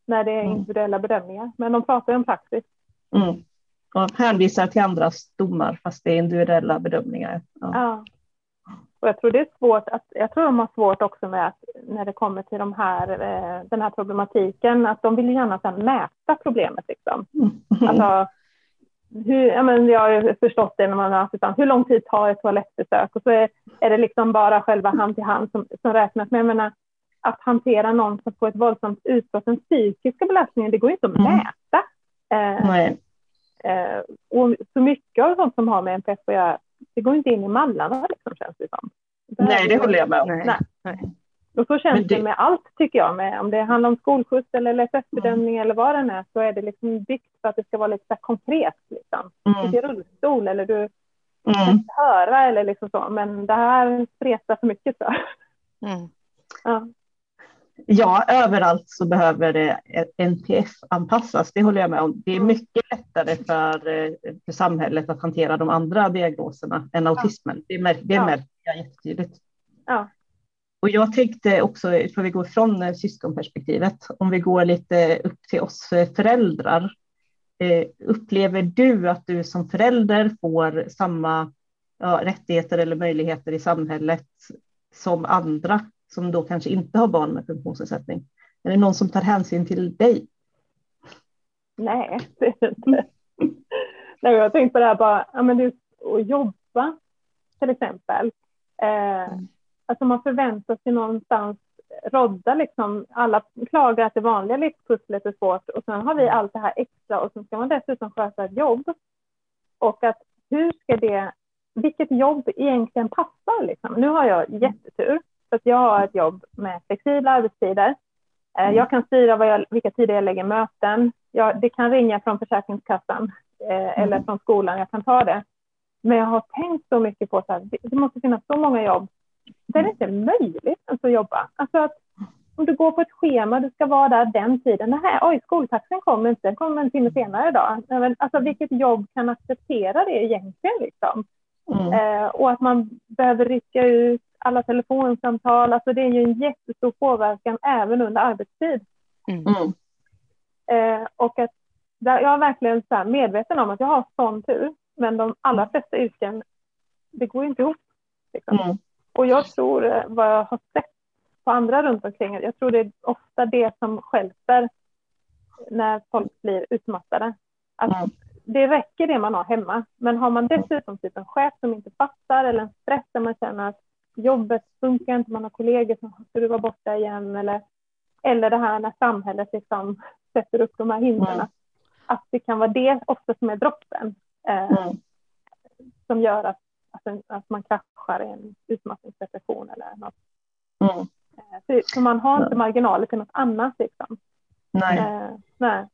när det är mm. individuella bedömningar, men de pratar om praxis. Mm. Och hänvisar till andras domar fast det är individuella bedömningar. Ja. ja. Och jag tror det är svårt att, jag tror de har svårt också med att när det kommer till de här, eh, den här problematiken, att de vill gärna sedan mäta problemet liksom. Mm. Alltså, hur, ja, men jag har förstått det när man har haft hur lång tid tar ett toalettbesök? Och så är, är det liksom bara själva hand till hand som, som räknas. Men jag menar, att hantera någon som får ett våldsamt utbrott, den psykiska belastningen, det går inte att mm. mäta. Eh, eh, och så mycket av sånt som har med NPF att göra, det går inte in i mallarna liksom, känns det som. Nej, det håller jag med om. Nej. Nej. Och så känns det... det... med allt tycker jag. Med, om det handlar om skolskjuts eller LSS-bedömning mm. eller vad det är så är det liksom byggt för att det ska vara lite konkret. Liksom. Mm. Du sitter i rullstol eller du mm. kan inte höra eller liksom så. Men det här spretar för mycket. Så. Mm. Ja. ja, överallt så behöver det NPF anpassas. Det håller jag med om. Det är mm. mycket lättare för, eh, för samhället att hantera de andra diagnoserna än autismen. Det, märker, det ja. märker jag jättetydligt. Ja. Och jag tänkte också, för vi går från eh, syskonperspektivet, om vi går lite upp till oss eh, föräldrar. Eh, upplever du att du som förälder får samma ja, rättigheter eller möjligheter i samhället som andra som då kanske inte har barn med funktionsnedsättning? Är det någon som tar hänsyn till dig? Nej, det är inte. Nej, jag har tänkt på det här bara, ja, men det att jobba till exempel. Eh, mm. Alltså man förväntar sig någonstans rodda liksom, alla klagar att det vanliga livspusslet är svårt och sen har vi allt det här extra och sen ska man dessutom sköta ett jobb. Och att hur ska det, vilket jobb egentligen passar liksom? Nu har jag jättetur så att jag har ett jobb med flexibla arbetstider. Eh, mm. Jag kan styra jag, vilka tider jag lägger möten. Jag, det kan ringa från Försäkringskassan eh, mm. eller från skolan, jag kan ta det. Men jag har tänkt så mycket på att det måste finnas så många jobb där det inte är möjligt att jobba. Alltså att om du går på ett schema, du ska vara där den tiden. Det här, oj, skoltaxen kommer inte, den kommer en timme senare idag. Alltså vilket jobb kan acceptera det egentligen liksom? Mm. Eh, och att man behöver rycka ut alla telefonsamtal, alltså det är ju en jättestor påverkan även under arbetstid. Mm. mm. Eh, och att jag är verkligen så medveten om att jag har sån tur, men de allra flesta yrken, det går inte ihop. Liksom. Mm. Och jag tror, eh, vad jag har sett på andra runt omkring, jag tror det är ofta det som skälper när folk blir utmattade. Att mm. Det räcker det man har hemma, men har man dessutom typ en chef som inte fattar eller en stress där man känner att jobbet funkar inte, man har kollegor som ska du vara borta igen eller, eller det här när samhället liksom sätter upp de här hindren. Mm. Att det kan vara det ofta som är droppen eh, mm. som gör att alltså, att man kraschar i en utmattningsdepression eller något. Mm. Eh, så, man har inte marginaler till något annat. Liksom. Nej. Eh, nej.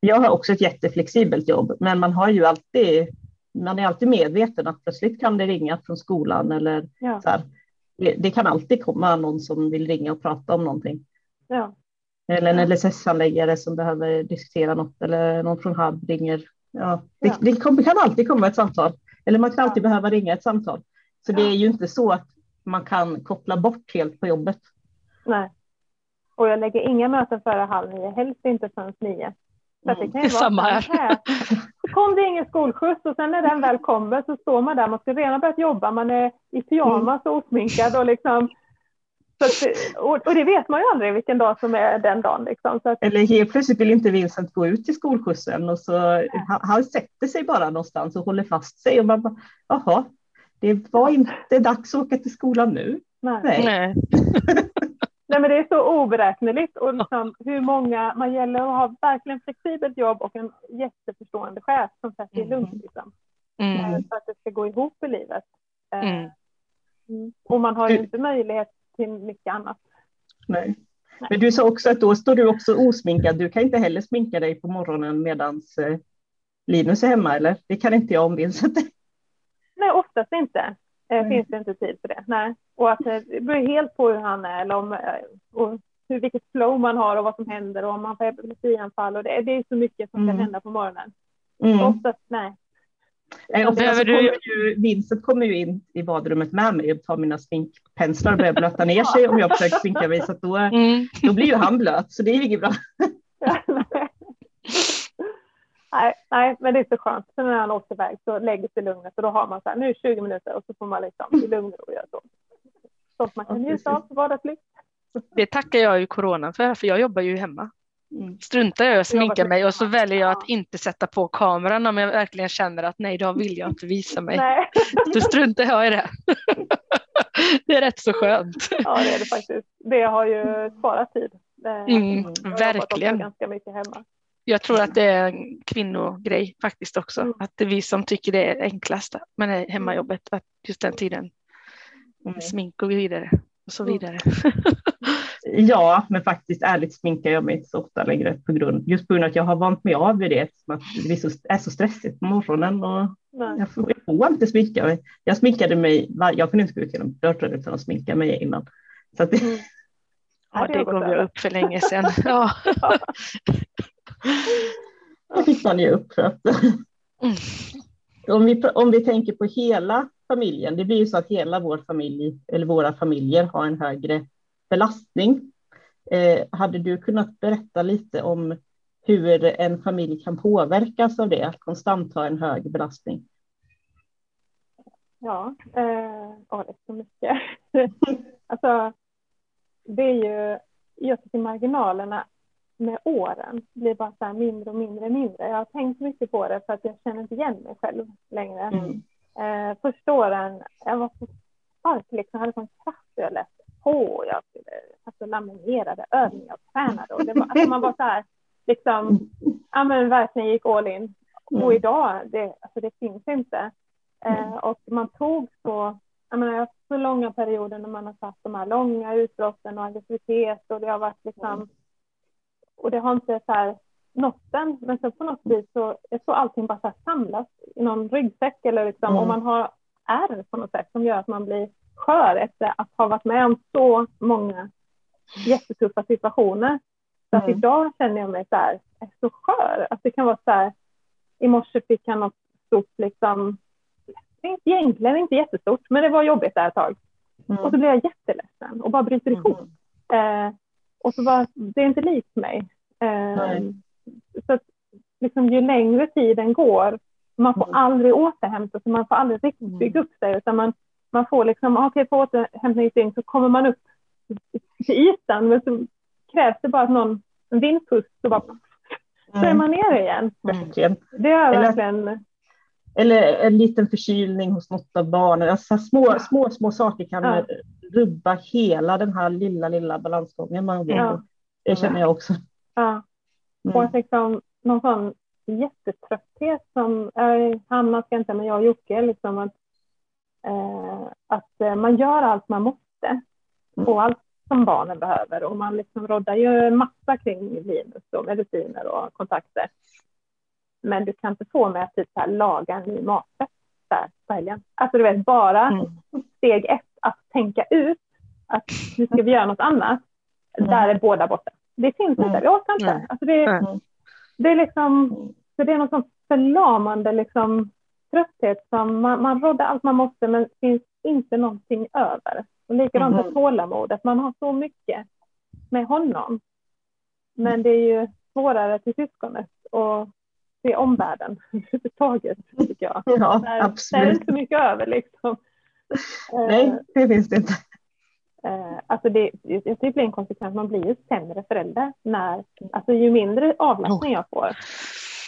Jag har också ett jätteflexibelt jobb, men man har ju alltid man är alltid medveten att plötsligt kan det ringa från skolan eller ja. så här. Det, det, kan alltid komma någon som vill ringa och prata om någonting. Ja. Eller en LSS-handläggare som behöver diskutera något eller någon från HUB ringer. Ja, det, ja. det kan alltid komma ett samtal. Eller man kan alltid behöva ringa ett samtal. Så det är ju inte så att man kan koppla bort helt på jobbet. Nej. Och jag lägger inga möten före halv nio, helst inte förrän nio. Så mm. det kan ju vara Samma här. här. Kom det ingen skolskjuts och sen när den väl kommer så står man där, man ska redan börjat jobba, man är i pyjamas och osminkad och liksom att, och, och, det vet man ju aldrig vilken dag som är den dagen. Liksom. Att, Eller helt plötsligt vill inte Vincent gå ut i skolskjutsen och så han, han, sätter sig bara någonstans och håller fast sig och man bara, jaha, det var inte dags att åka till skolan nu. Nej. Nej. Nej men det är så oberäkneligt och liksom hur många, man gäller att ha verkligen flexibelt jobb och en jätteförstående chef som sätter mm. lugnt liksom. Mm. Eh, för att det ska gå ihop i livet. Eh, mm. mm. Och man har ju inte möjlighet till mycket annat. Nej. Men du sa också att då står du också osminkad. Du kan inte heller sminka dig på morgonen medan eh, Linus är hemma, eller? Det kan inte jag om Vincent. Nej, oftast inte. Mm. Finns det inte tid för det. Nej. Och att eh, det beror helt på hur han är eller om, och hur, vilket flow man har och vad som händer och om man får epilepsianfall. Och det, det är så mycket som mm. kan hända på morgonen. Mm. Oftast nej. Nej, och du... kommer ju, Vincent kommer ju in i badrummet med mig och tar mina sminkpenslar och börjar blöta ner sig om jag försöker sminka mig. Så då, mm. då blir ju han blöt, så det är inget bra. nej, nej, men det är så skönt. Sen när han åker iväg så lägger sig lugnet och då har man så här, nu 20 minuter och så får man liksom i lugn och göra så. Sånt man kan njuta av vardagslyft. Det tackar jag ju corona för, för jag jobbar ju hemma. Mm. struntar jag i att sminka mig och så väljer jag att inte sätta på kameran om jag verkligen känner att nej, då vill jag inte visa mig. Nej. Då struntar jag i det. Det är rätt så skönt. Ja, det är det faktiskt. Det har ju sparat tid. Mm, verkligen. Ganska mycket hemma. Jag tror att det är en kvinnogrej faktiskt också. Mm. Att det är vi som tycker det är enklast med hemmajobbet. Att just den tiden mm. smink och vidare och så vidare. Ja, men faktiskt ärligt sminkar jag mig inte så ofta längre på grund, just på grund av att jag har vant mig av vid det, att det är så, är så stressigt på morgonen och jag får, jag får, inte sminka mig. Jag sminkade mig, jag kunde inte gå ut genom dörren utan att sminka mig innan. Så det, mm. Ja, det gav jag upp för länge sedan. Ja. det fick man ju upp för att mm. om, vi, om vi tänker på hela familjen, det blir ju så att hela vår familj eller våra familjer har en högre belastning. Eh, hade du kunnat berätta lite om hur en familj kan påverkas av det, att konstant ha en hög belastning? Ja, eh, oh, det är så mycket. alltså, det är ju jag tycker marginalerna med åren blir bara så mindre och mindre och mindre. Jag har tänkt mycket på det för att jag känner inte igen mig själv längre. Mm. Eh, första åren, jag var så stark, liksom, hade sån kraft jag läste på. Jag skulle, alltså, laminerade övningar och tränade. Och det var, alltså, man var så här, liksom, ja men verkligen gick all in. Mm. Och idag, det, alltså, det finns inte. Eh, mm. och man tog så, jag menar, jag har så långa perioder när man har satt de här långa utbrotten och aggressivitet och det har varit liksom, mm. och det har inte så här nått den, men så på något vis så, jag tror allting bara så samlas i någon ryggsäck eller liksom, mm. och man har ärr på något sätt som gör att man blir skör efter att ha varit med om så många jättetuffa situationer. Så att mm. idag känner jag mig så här, är så skör. Att det kan vara så här, i morse fick han något stort liksom, egentligen inte jättestort, men det var jobbigt där ett tag. Mm. Och så blir jag jätteledsen och bara bryter ihop. Mm. Eh, och så bara, det är inte likt mig. Eh, så att, liksom, ju längre tiden går, man får mm. aldrig återhämta sig, man får aldrig riktigt mm. bygga upp sig, utan man, man får liksom, okej okay, på återhämtningsdygn så kommer man upp till ytan, men så krävs det bara att någon, en vindpust, så bara så är man nere igen. Verkligen. Det är verkligen eller en liten förkylning hos något av barnen. Alltså små, små, små saker kan ja. rubba hela den här lilla, lilla balansgången man går ja. Det känner jag också. Ja. Mm. Och liksom, någon sån jättetrötthet som, Hanna ska inte, men jag och Jocke, liksom att, att eh, man gör allt man måste mm. och allt som barnen behöver och man liksom roddar ju massa kring Linus och mediciner och kontakter. Men du kan inte få mig att typ så här, laga en ny maträtt där på helgen. Alltså du vet, bara mm. steg ett att tänka ut att nu ska vi göra något annat. Mm. Där är båda borta. Det finns inte, mm. jag orkar inte. Mm. Alltså det, mm. det är liksom, så det är något sånt förlamande liksom, trötthet som man, man råddar allt man måste men det finns inte någonting över. Och likadant med mm. tålamodet, man har så mycket med honom. Men det är ju svårare till syskonet och se omvärlden överhuvudtaget, tycker jag. Ja, där, absolut. Där är inte så mycket över liksom. Nej, eh, det finns det inte. Eh, alltså det, jag tycker det är en konsekvens, man blir ju sämre förälder när, alltså ju mindre avlastning jag får,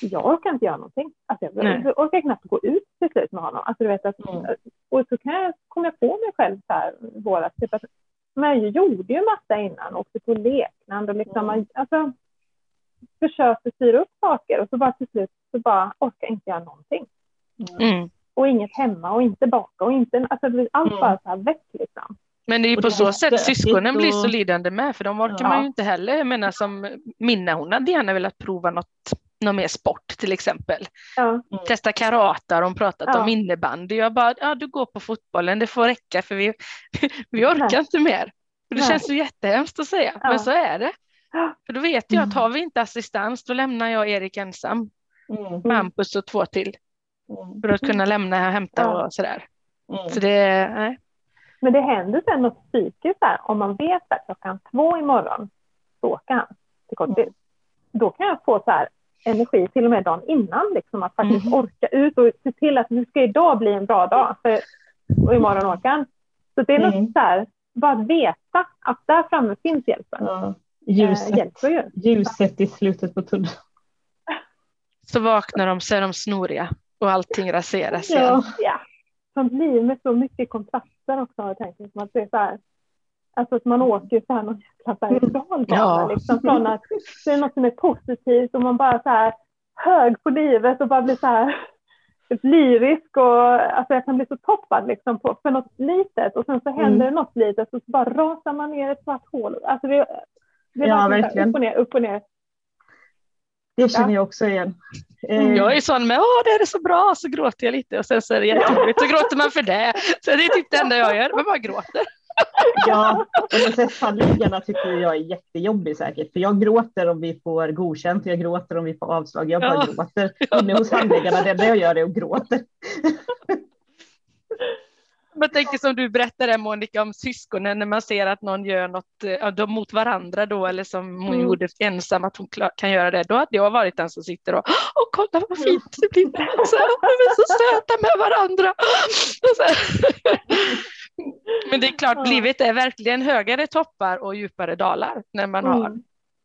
jag orkar inte göra någonting. Alltså jag, jag orkar knappt gå ut till slut med honom. Alltså du vet att, mm. Och så kan jag, kom jag på mig själv så här våras, typ att jag gjorde ju massa innan, åkte på lekland och liksom, mm. alltså, försökte styra upp saker och så bara till slut så bara orkar inte göra någonting. Mm. Och inget hemma och inte baka och inte, alltså allt mm. bara så här väck liksom. Men det är ju på så sätt syskonen blir så lidande med, för de orkar ja. man ju inte heller. Jag menar som Minna, hon hade gärna velat prova något, något mer sport till exempel. Ja. Mm. Testa karate har de pratat ja. om innebandy. Jag bara, ja du går på fotbollen, det får räcka för vi, vi orkar Nej. inte mer. Och det Nej. känns så jättehemskt att säga, men så är det. För då vet jag att mm. har vi inte assistans då lämnar jag Erik ensam mm. med Hampus och två till. Mm. För att kunna lämna och hämta ja. och sådär. Mm. Så det, nej. Men det händer sen något psykiskt där om man vet att klockan två imorgon så åker han till kortis. Mm. Då kan jag få så här energi till och med dagen innan liksom att faktiskt mm. orka ut och se till att nu ska idag bli en bra dag för, och imorgon åker han. Så det är något så här, bara veta att där framme finns hjälpen. Ja ljuset, eh, ljuset i slutet på tunneln. Så vaknar de så är de snoriga och allting raseras ja. igen. Ja, som blir med så mycket kontraster också har jag tänkt. Att det är så här, alltså att man åker så här någon jäkla berg ja. liksom, från att det är något som är positivt och man bara så här hög på livet och bara blir så här lyrisk och alltså jag kan bli så toppad liksom på, för något litet och sen så händer mm. det något litet och så bara rasar man ner ett svart hål. Alltså det, det ja, verkligen. Upp och ner, upp och ner. Det känner ja. jag också igen. Mm. Jag är sån med, åh det är så bra, så gråter jag lite och sen så är det jättejobbigt, så gråter man för det. Så det är typ det enda jag gör, man bara gråter. Ja, och handläggarna tycker jag är jättejobbig säkert, för jag gråter om vi får godkänt, jag gråter om vi får avslag, jag bara ja. gråter. Inne hos handläggarna, det enda jag gör är att gråta. Man tänker som du berättade Monica om syskonen när man ser att någon gör något ja, de mot varandra då eller som hon mm. gjorde ensam att hon kan göra det. Då hade jag varit den som sitter och åh kolla vad fint det blir. Så, de är så söta med varandra. Men det är klart, ja. livet är verkligen högre toppar och djupare dalar när man mm. har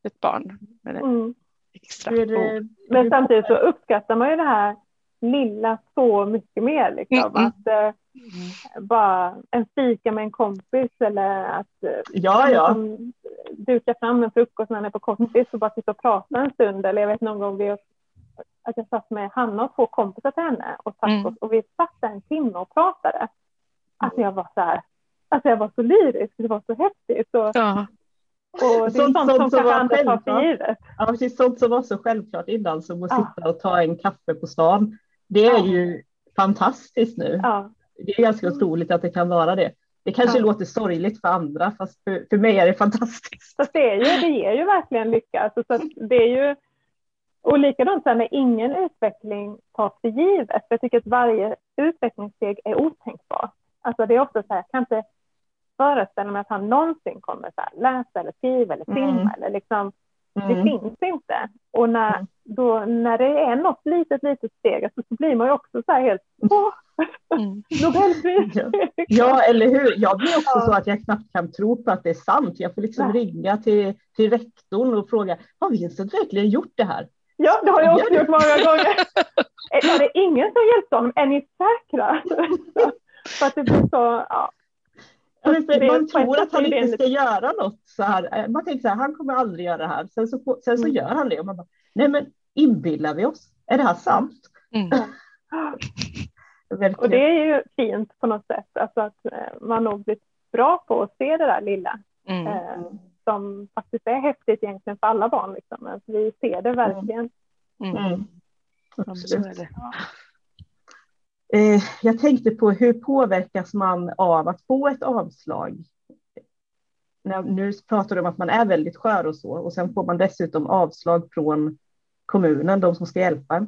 ett barn. Med mm. extra det, men samtidigt så uppskattar man ju det här lilla så mycket mer. Liksom. Mm. Att, eh, bara en fika med en kompis eller att eh, ja, ja. duka fram en frukost när man är på kortis och bara sitta och prata en stund. Eller jag vet någon gång vi, att jag satt med Hanna och två kompisar till henne och tacos mm. och vi satt där en timme och pratade. Alltså jag var så här, alltså jag var så lyrisk, det var så häftigt. Och, ja. och det är sånt, sånt, sånt som kanske andra tar för givet. Ja, precis, sånt som var så självklart innan som att ja. sitta och ta en kaffe på stan. Det är ja. ju fantastiskt nu. Ja. Det är ganska otroligt att det kan vara det. Det kanske ja. låter sorgligt för andra, fast för, för mig är det fantastiskt. Fast det, är ju, det ger ju verkligen lycka. Alltså, så det är ju, och likadant så här med ingen utveckling tas för givet. Jag tycker att varje utvecklingssteg är otänkbart. Alltså det är ofta så här, jag kan inte föreställa mig att han någonsin kommer så här, läsa eller skriva eller filma mm. eller liksom, mm. det finns inte. Och när, mm. då, när det är något litet, litet steg alltså, så blir man ju också så här helt, åh, mm. Nobelpris. Ja. ja, eller hur. Jag blir också ja. så att jag knappt kan tro på att det är sant. Jag får liksom Nej. ringa till, till rektorn och fråga, har Vincent verkligen gjort det här? Ja, det har jag också gjort många gånger. Var det ingen som hjälpte honom? Är ni säkra? För att det blir så, ja. man tror att han inte ska göra något så här. Man tänker så här, han kommer aldrig göra det här. Sen så, sen så mm. gör han det och man bara, nej men inbillar vi oss? Är det här sant? Mm. och det är ju fint på något sätt, alltså att eh, man nog blivit bra på att se det där lilla. Mm. Eh, som faktiskt är häftigt egentligen för alla barn. Liksom. Alltså, vi ser det verkligen. Mm. Mm. Absolut. Eh, jag tänkte på hur påverkas man av att få ett avslag? Nu pratar du om att man är väldigt skör och så och sen får man dessutom avslag från kommunen, de som ska hjälpa.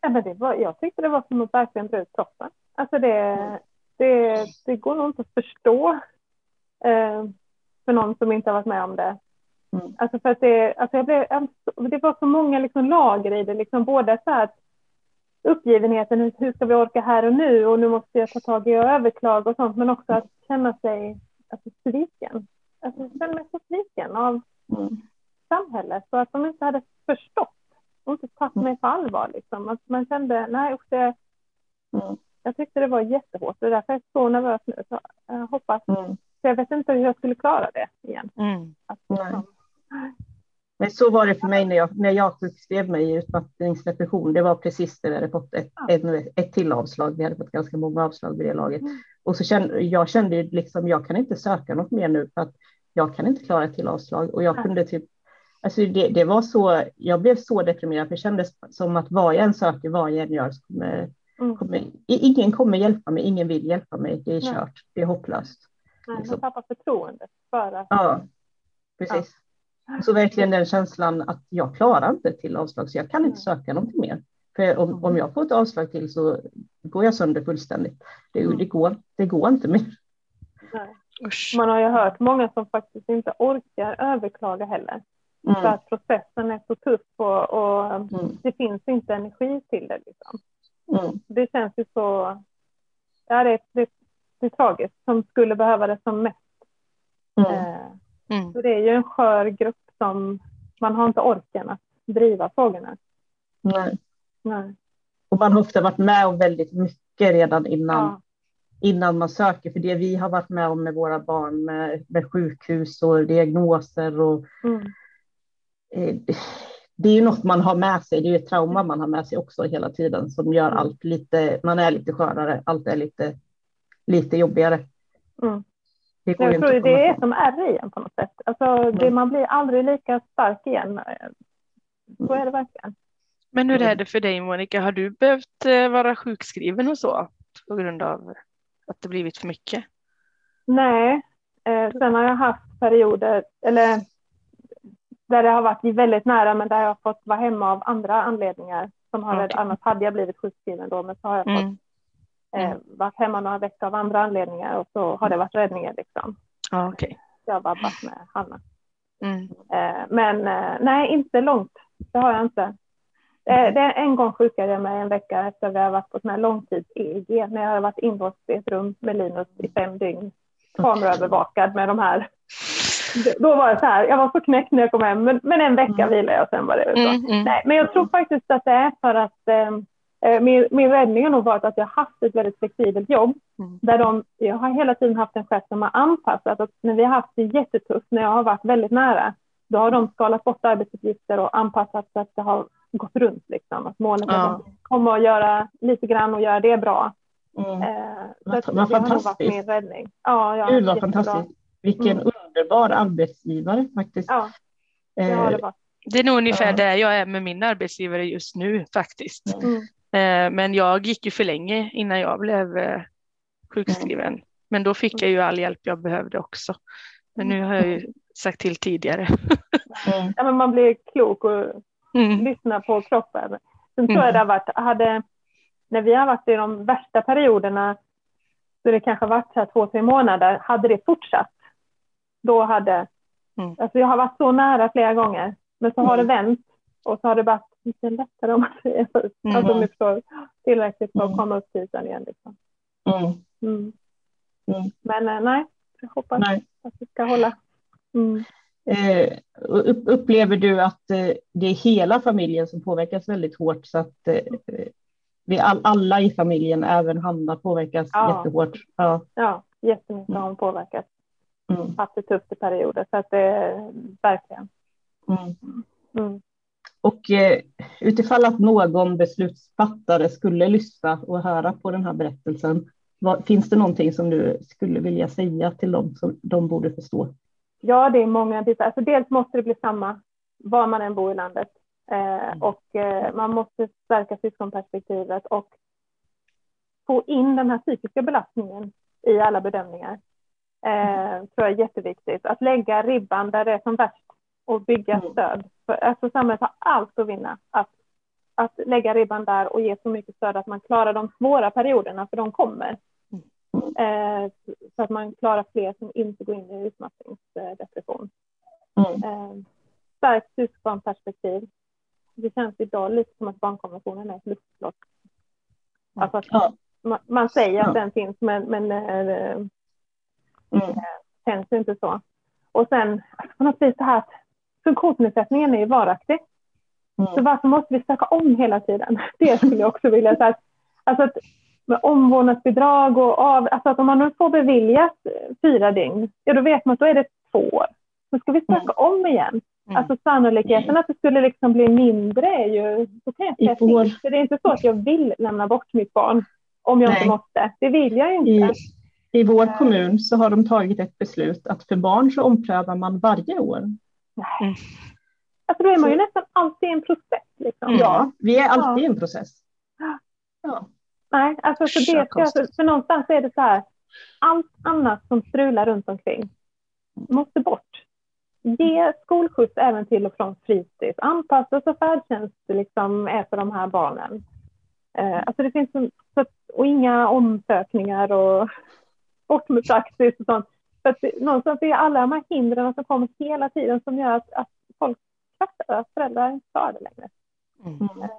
Ja, men det var, jag tyckte det var som att verkligen dra ut proppen. Alltså det, det, det går nog inte att förstå eh, för någon som inte har varit med om det. Mm. Alltså för att det, alltså jag blev, det var så många liksom lager i det, liksom både så att uppgivenheten, hur ska vi orka här och nu och nu måste jag ta tag i och överklaga och sånt, men också att känna sig alltså, sviken. Alltså, jag känner mig så sviken av mm. samhället så att de inte hade förstått och inte tagit mig på allvar. Liksom. Att man kände, nej usch, det, mm. jag tyckte det var jättehårt och därför är jag så nervös nu. Så jag hoppas, mm. så jag vet inte hur jag skulle klara det igen. Mm. Att, liksom, men så var det för mig när jag, när jag sjukskrev mig i utmattningsdepression. Det var precis det vi hade fått ett, ett, ett till avslag. Vi hade fått ganska många avslag vid det laget. Mm. Och så kände jag kände liksom, jag kan inte söka något mer nu för att jag kan inte klara ett till avslag. Och jag kunde typ, alltså det, det var så, jag blev så deprimerad för det kändes som att vad jag än söker, vad jag än gör, så kommer, mm. kommer, ingen kommer hjälpa mig, ingen vill hjälpa mig. Det är kört, det är hopplöst. Nej, liksom. man tappar förtroendet för att... Ja, precis. Ja. Så verkligen den känslan att jag klarar inte till avslag, så jag kan inte söka någonting mer. För om, om jag får ett avslag till så går jag sönder fullständigt. Det, mm. det, går, det går inte mer. Man har ju hört många som faktiskt inte orkar överklaga heller. Mm. För att processen är så tuff och, och mm. det finns inte energi till det. Liksom. Mm. Det känns ju så, ja det, det, det är tragiskt, som skulle behöva det som mest. Mm. Eh, Mm. Så det är ju en skör grupp som man har inte orken att driva frågorna. Nej. Nej. Och man har ofta varit med om väldigt mycket redan innan, ja. innan man söker. För det vi har varit med om med våra barn med, med sjukhus och diagnoser och mm. eh, det är ju något man har med sig. Det är ju ett trauma man har med sig också hela tiden som gör mm. allt lite. Man är lite skörare. Allt är lite, lite jobbigare. Mm. Det jag tror det är som är i en på något sätt. Alltså, mm. det, man blir aldrig lika stark igen. Så är det verkligen. Men hur är det för dig Monica? Har du behövt eh, vara sjukskriven och så på grund av att det blivit för mycket? Nej, eh, sen har jag haft perioder, eller där det har varit väldigt nära, men där jag har fått vara hemma av andra anledningar. Som har, okay. Annars hade jag blivit sjukskriven då, men så har jag fått mm eh, mm. varit hemma några veckor av andra anledningar och så har det varit räddningar liksom. Ah, okay. Jag har vabbat med Hanna. Mm. Eh, men eh, nej, inte långt. Det har jag inte. Det, det, en gång sjukade jag mig en vecka efter att vi har varit på sån långtids-EEG, när jag har varit inlåst i ett rum med Linus i fem dygn, kameraövervakad med de här då var det så här, jag var så knäckt när jag kom hem, men, men en vecka mm. vilade jag och sen var det så. Mm, mm. Nej, men jag tror faktiskt att det är för att eh, eh, min, min räddning har nog varit att jag haft ett väldigt flexibelt jobb. Mm. Där de, jag har hela tiden haft en chef som har anpassat. Att när vi har haft det jättetufft, när jag har varit väldigt nära, då har de skalat bort arbetsuppgifter och anpassat så att det har gått runt. Liksom. Att målet är att komma och göra lite grann och göra det bra. Mm. Eh, vad, vad fantastiskt. min räddning. Ja, ja, Gud vad fantastiskt. Vilken mm. underbar arbetsgivare faktiskt. Ja, det, har det, varit. det är nog ungefär ja. där jag är med min arbetsgivare just nu faktiskt. Mm. Eh, men jag gick ju för länge innan jag blev eh, sjukskriven. Mm. Men då fick jag ju all hjälp jag behövde också. Men nu har jag ju sagt till tidigare. Mm. Ja, men man blir klok och mm. lyssnar på kroppen. Sen tror jag det har varit, hade, när vi har varit i de värsta perioderna, så det kanske varit så här två, tre månader, hade det fortsatt, då hade, mm. alltså jag har varit så nära flera gånger, men så har det mm. vänt och så har det varit lite lättare om man säger så. Mm. Alltså om ni förstår, tillräckligt för att mm. komma upp till ytan igen. Liksom. Mm. Mm. mm. Men eh, nej, jag hoppas nej. att det ska hålla. Eh, upplever du att eh, det är hela familjen som påverkas väldigt hårt så att eh, vi all, alla i familjen, även Hanna, påverkas ja. jättehårt? Ja, ja jättemycket har hon påverkats. Mm. Haft det tufft i perioder så att det är verkligen. Mm. Mm. Och eh, utifall att någon beslutsfattare skulle lyssna och höra på den här berättelsen, vad, finns det någonting som du skulle vilja säga till dem som de borde förstå? Ja, det är många bitar. Alltså, dels måste det bli samma var man än bor i landet eh, mm. och eh, man måste stärka syskonperspektivet och få in den här psykiska belastningen i alla bedömningar. Eh, mm. tror jag är jätteviktigt. Att lägga ribban där det är som värst och bygga mm. stöd. För, alltså, samhället har allt att vinna. Att, att lägga ribban där och ge så mycket stöd att man klarar de svåra perioderna, för de kommer. Eh, så att man klarar fler som inte går in i utmattningsdepression. Mm. Eh, starkt syskonperspektiv. Det känns idag lite som att barnkonventionen är ett luftslott. Alltså ja. man, man, säger att ja. den finns, men, men eh, mm. känns inte så. Och sen på något vis det här att funktionsnedsättningen är ju varaktig. Mm. Så varför måste vi söka om hela tiden? Det skulle jag också vilja säga. Alltså att med omvårdnadsbidrag och av, alltså att om man nu får beviljat fyra dygn, ja då vet man att då är det två år. Så ska vi söka mm. om igen. Mm. Alltså sannolikheten att det skulle liksom bli mindre är ju, då kan jag säga till. För det är inte så att jag vill lämna bort mitt barn om jag Nej. inte måste. Det vill jag inte. I, I vår kommun så har de tagit ett beslut att för barn så omprövar man varje år. Nej. Alltså då är man ju nästan alltid i en process. Liksom. Mm. Ja, vi är alltid i en process. Ja. Nej, alltså för, det, för, för någonstans är det så här, allt annat som strular runt omkring måste bort. Ge skolskjuts även till och från fritids. Anpassa så färdtjänst liksom är för de här barnen. Eh, alltså det finns så, och inga omsökningar och bort med praxis och sånt. För att någonstans är alla de här hindren som kommer hela tiden som gör att, att folk fattar att föräldrar inte klarar det längre. Mm.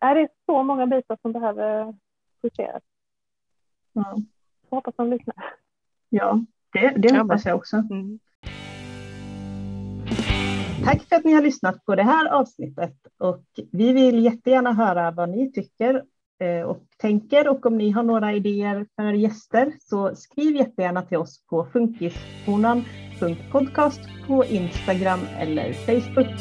Är det så många bitar som behöver justeras. Mm. Jag hoppas de lyssnar. Ja, det, det hoppas jag också. Mm. Tack för att ni har lyssnat på det här avsnittet och vi vill jättegärna höra vad ni tycker Eh, och tänker och om ni har några idéer för gäster så skriv jättegärna till oss på funkishonan.podcast på Instagram eller Facebook.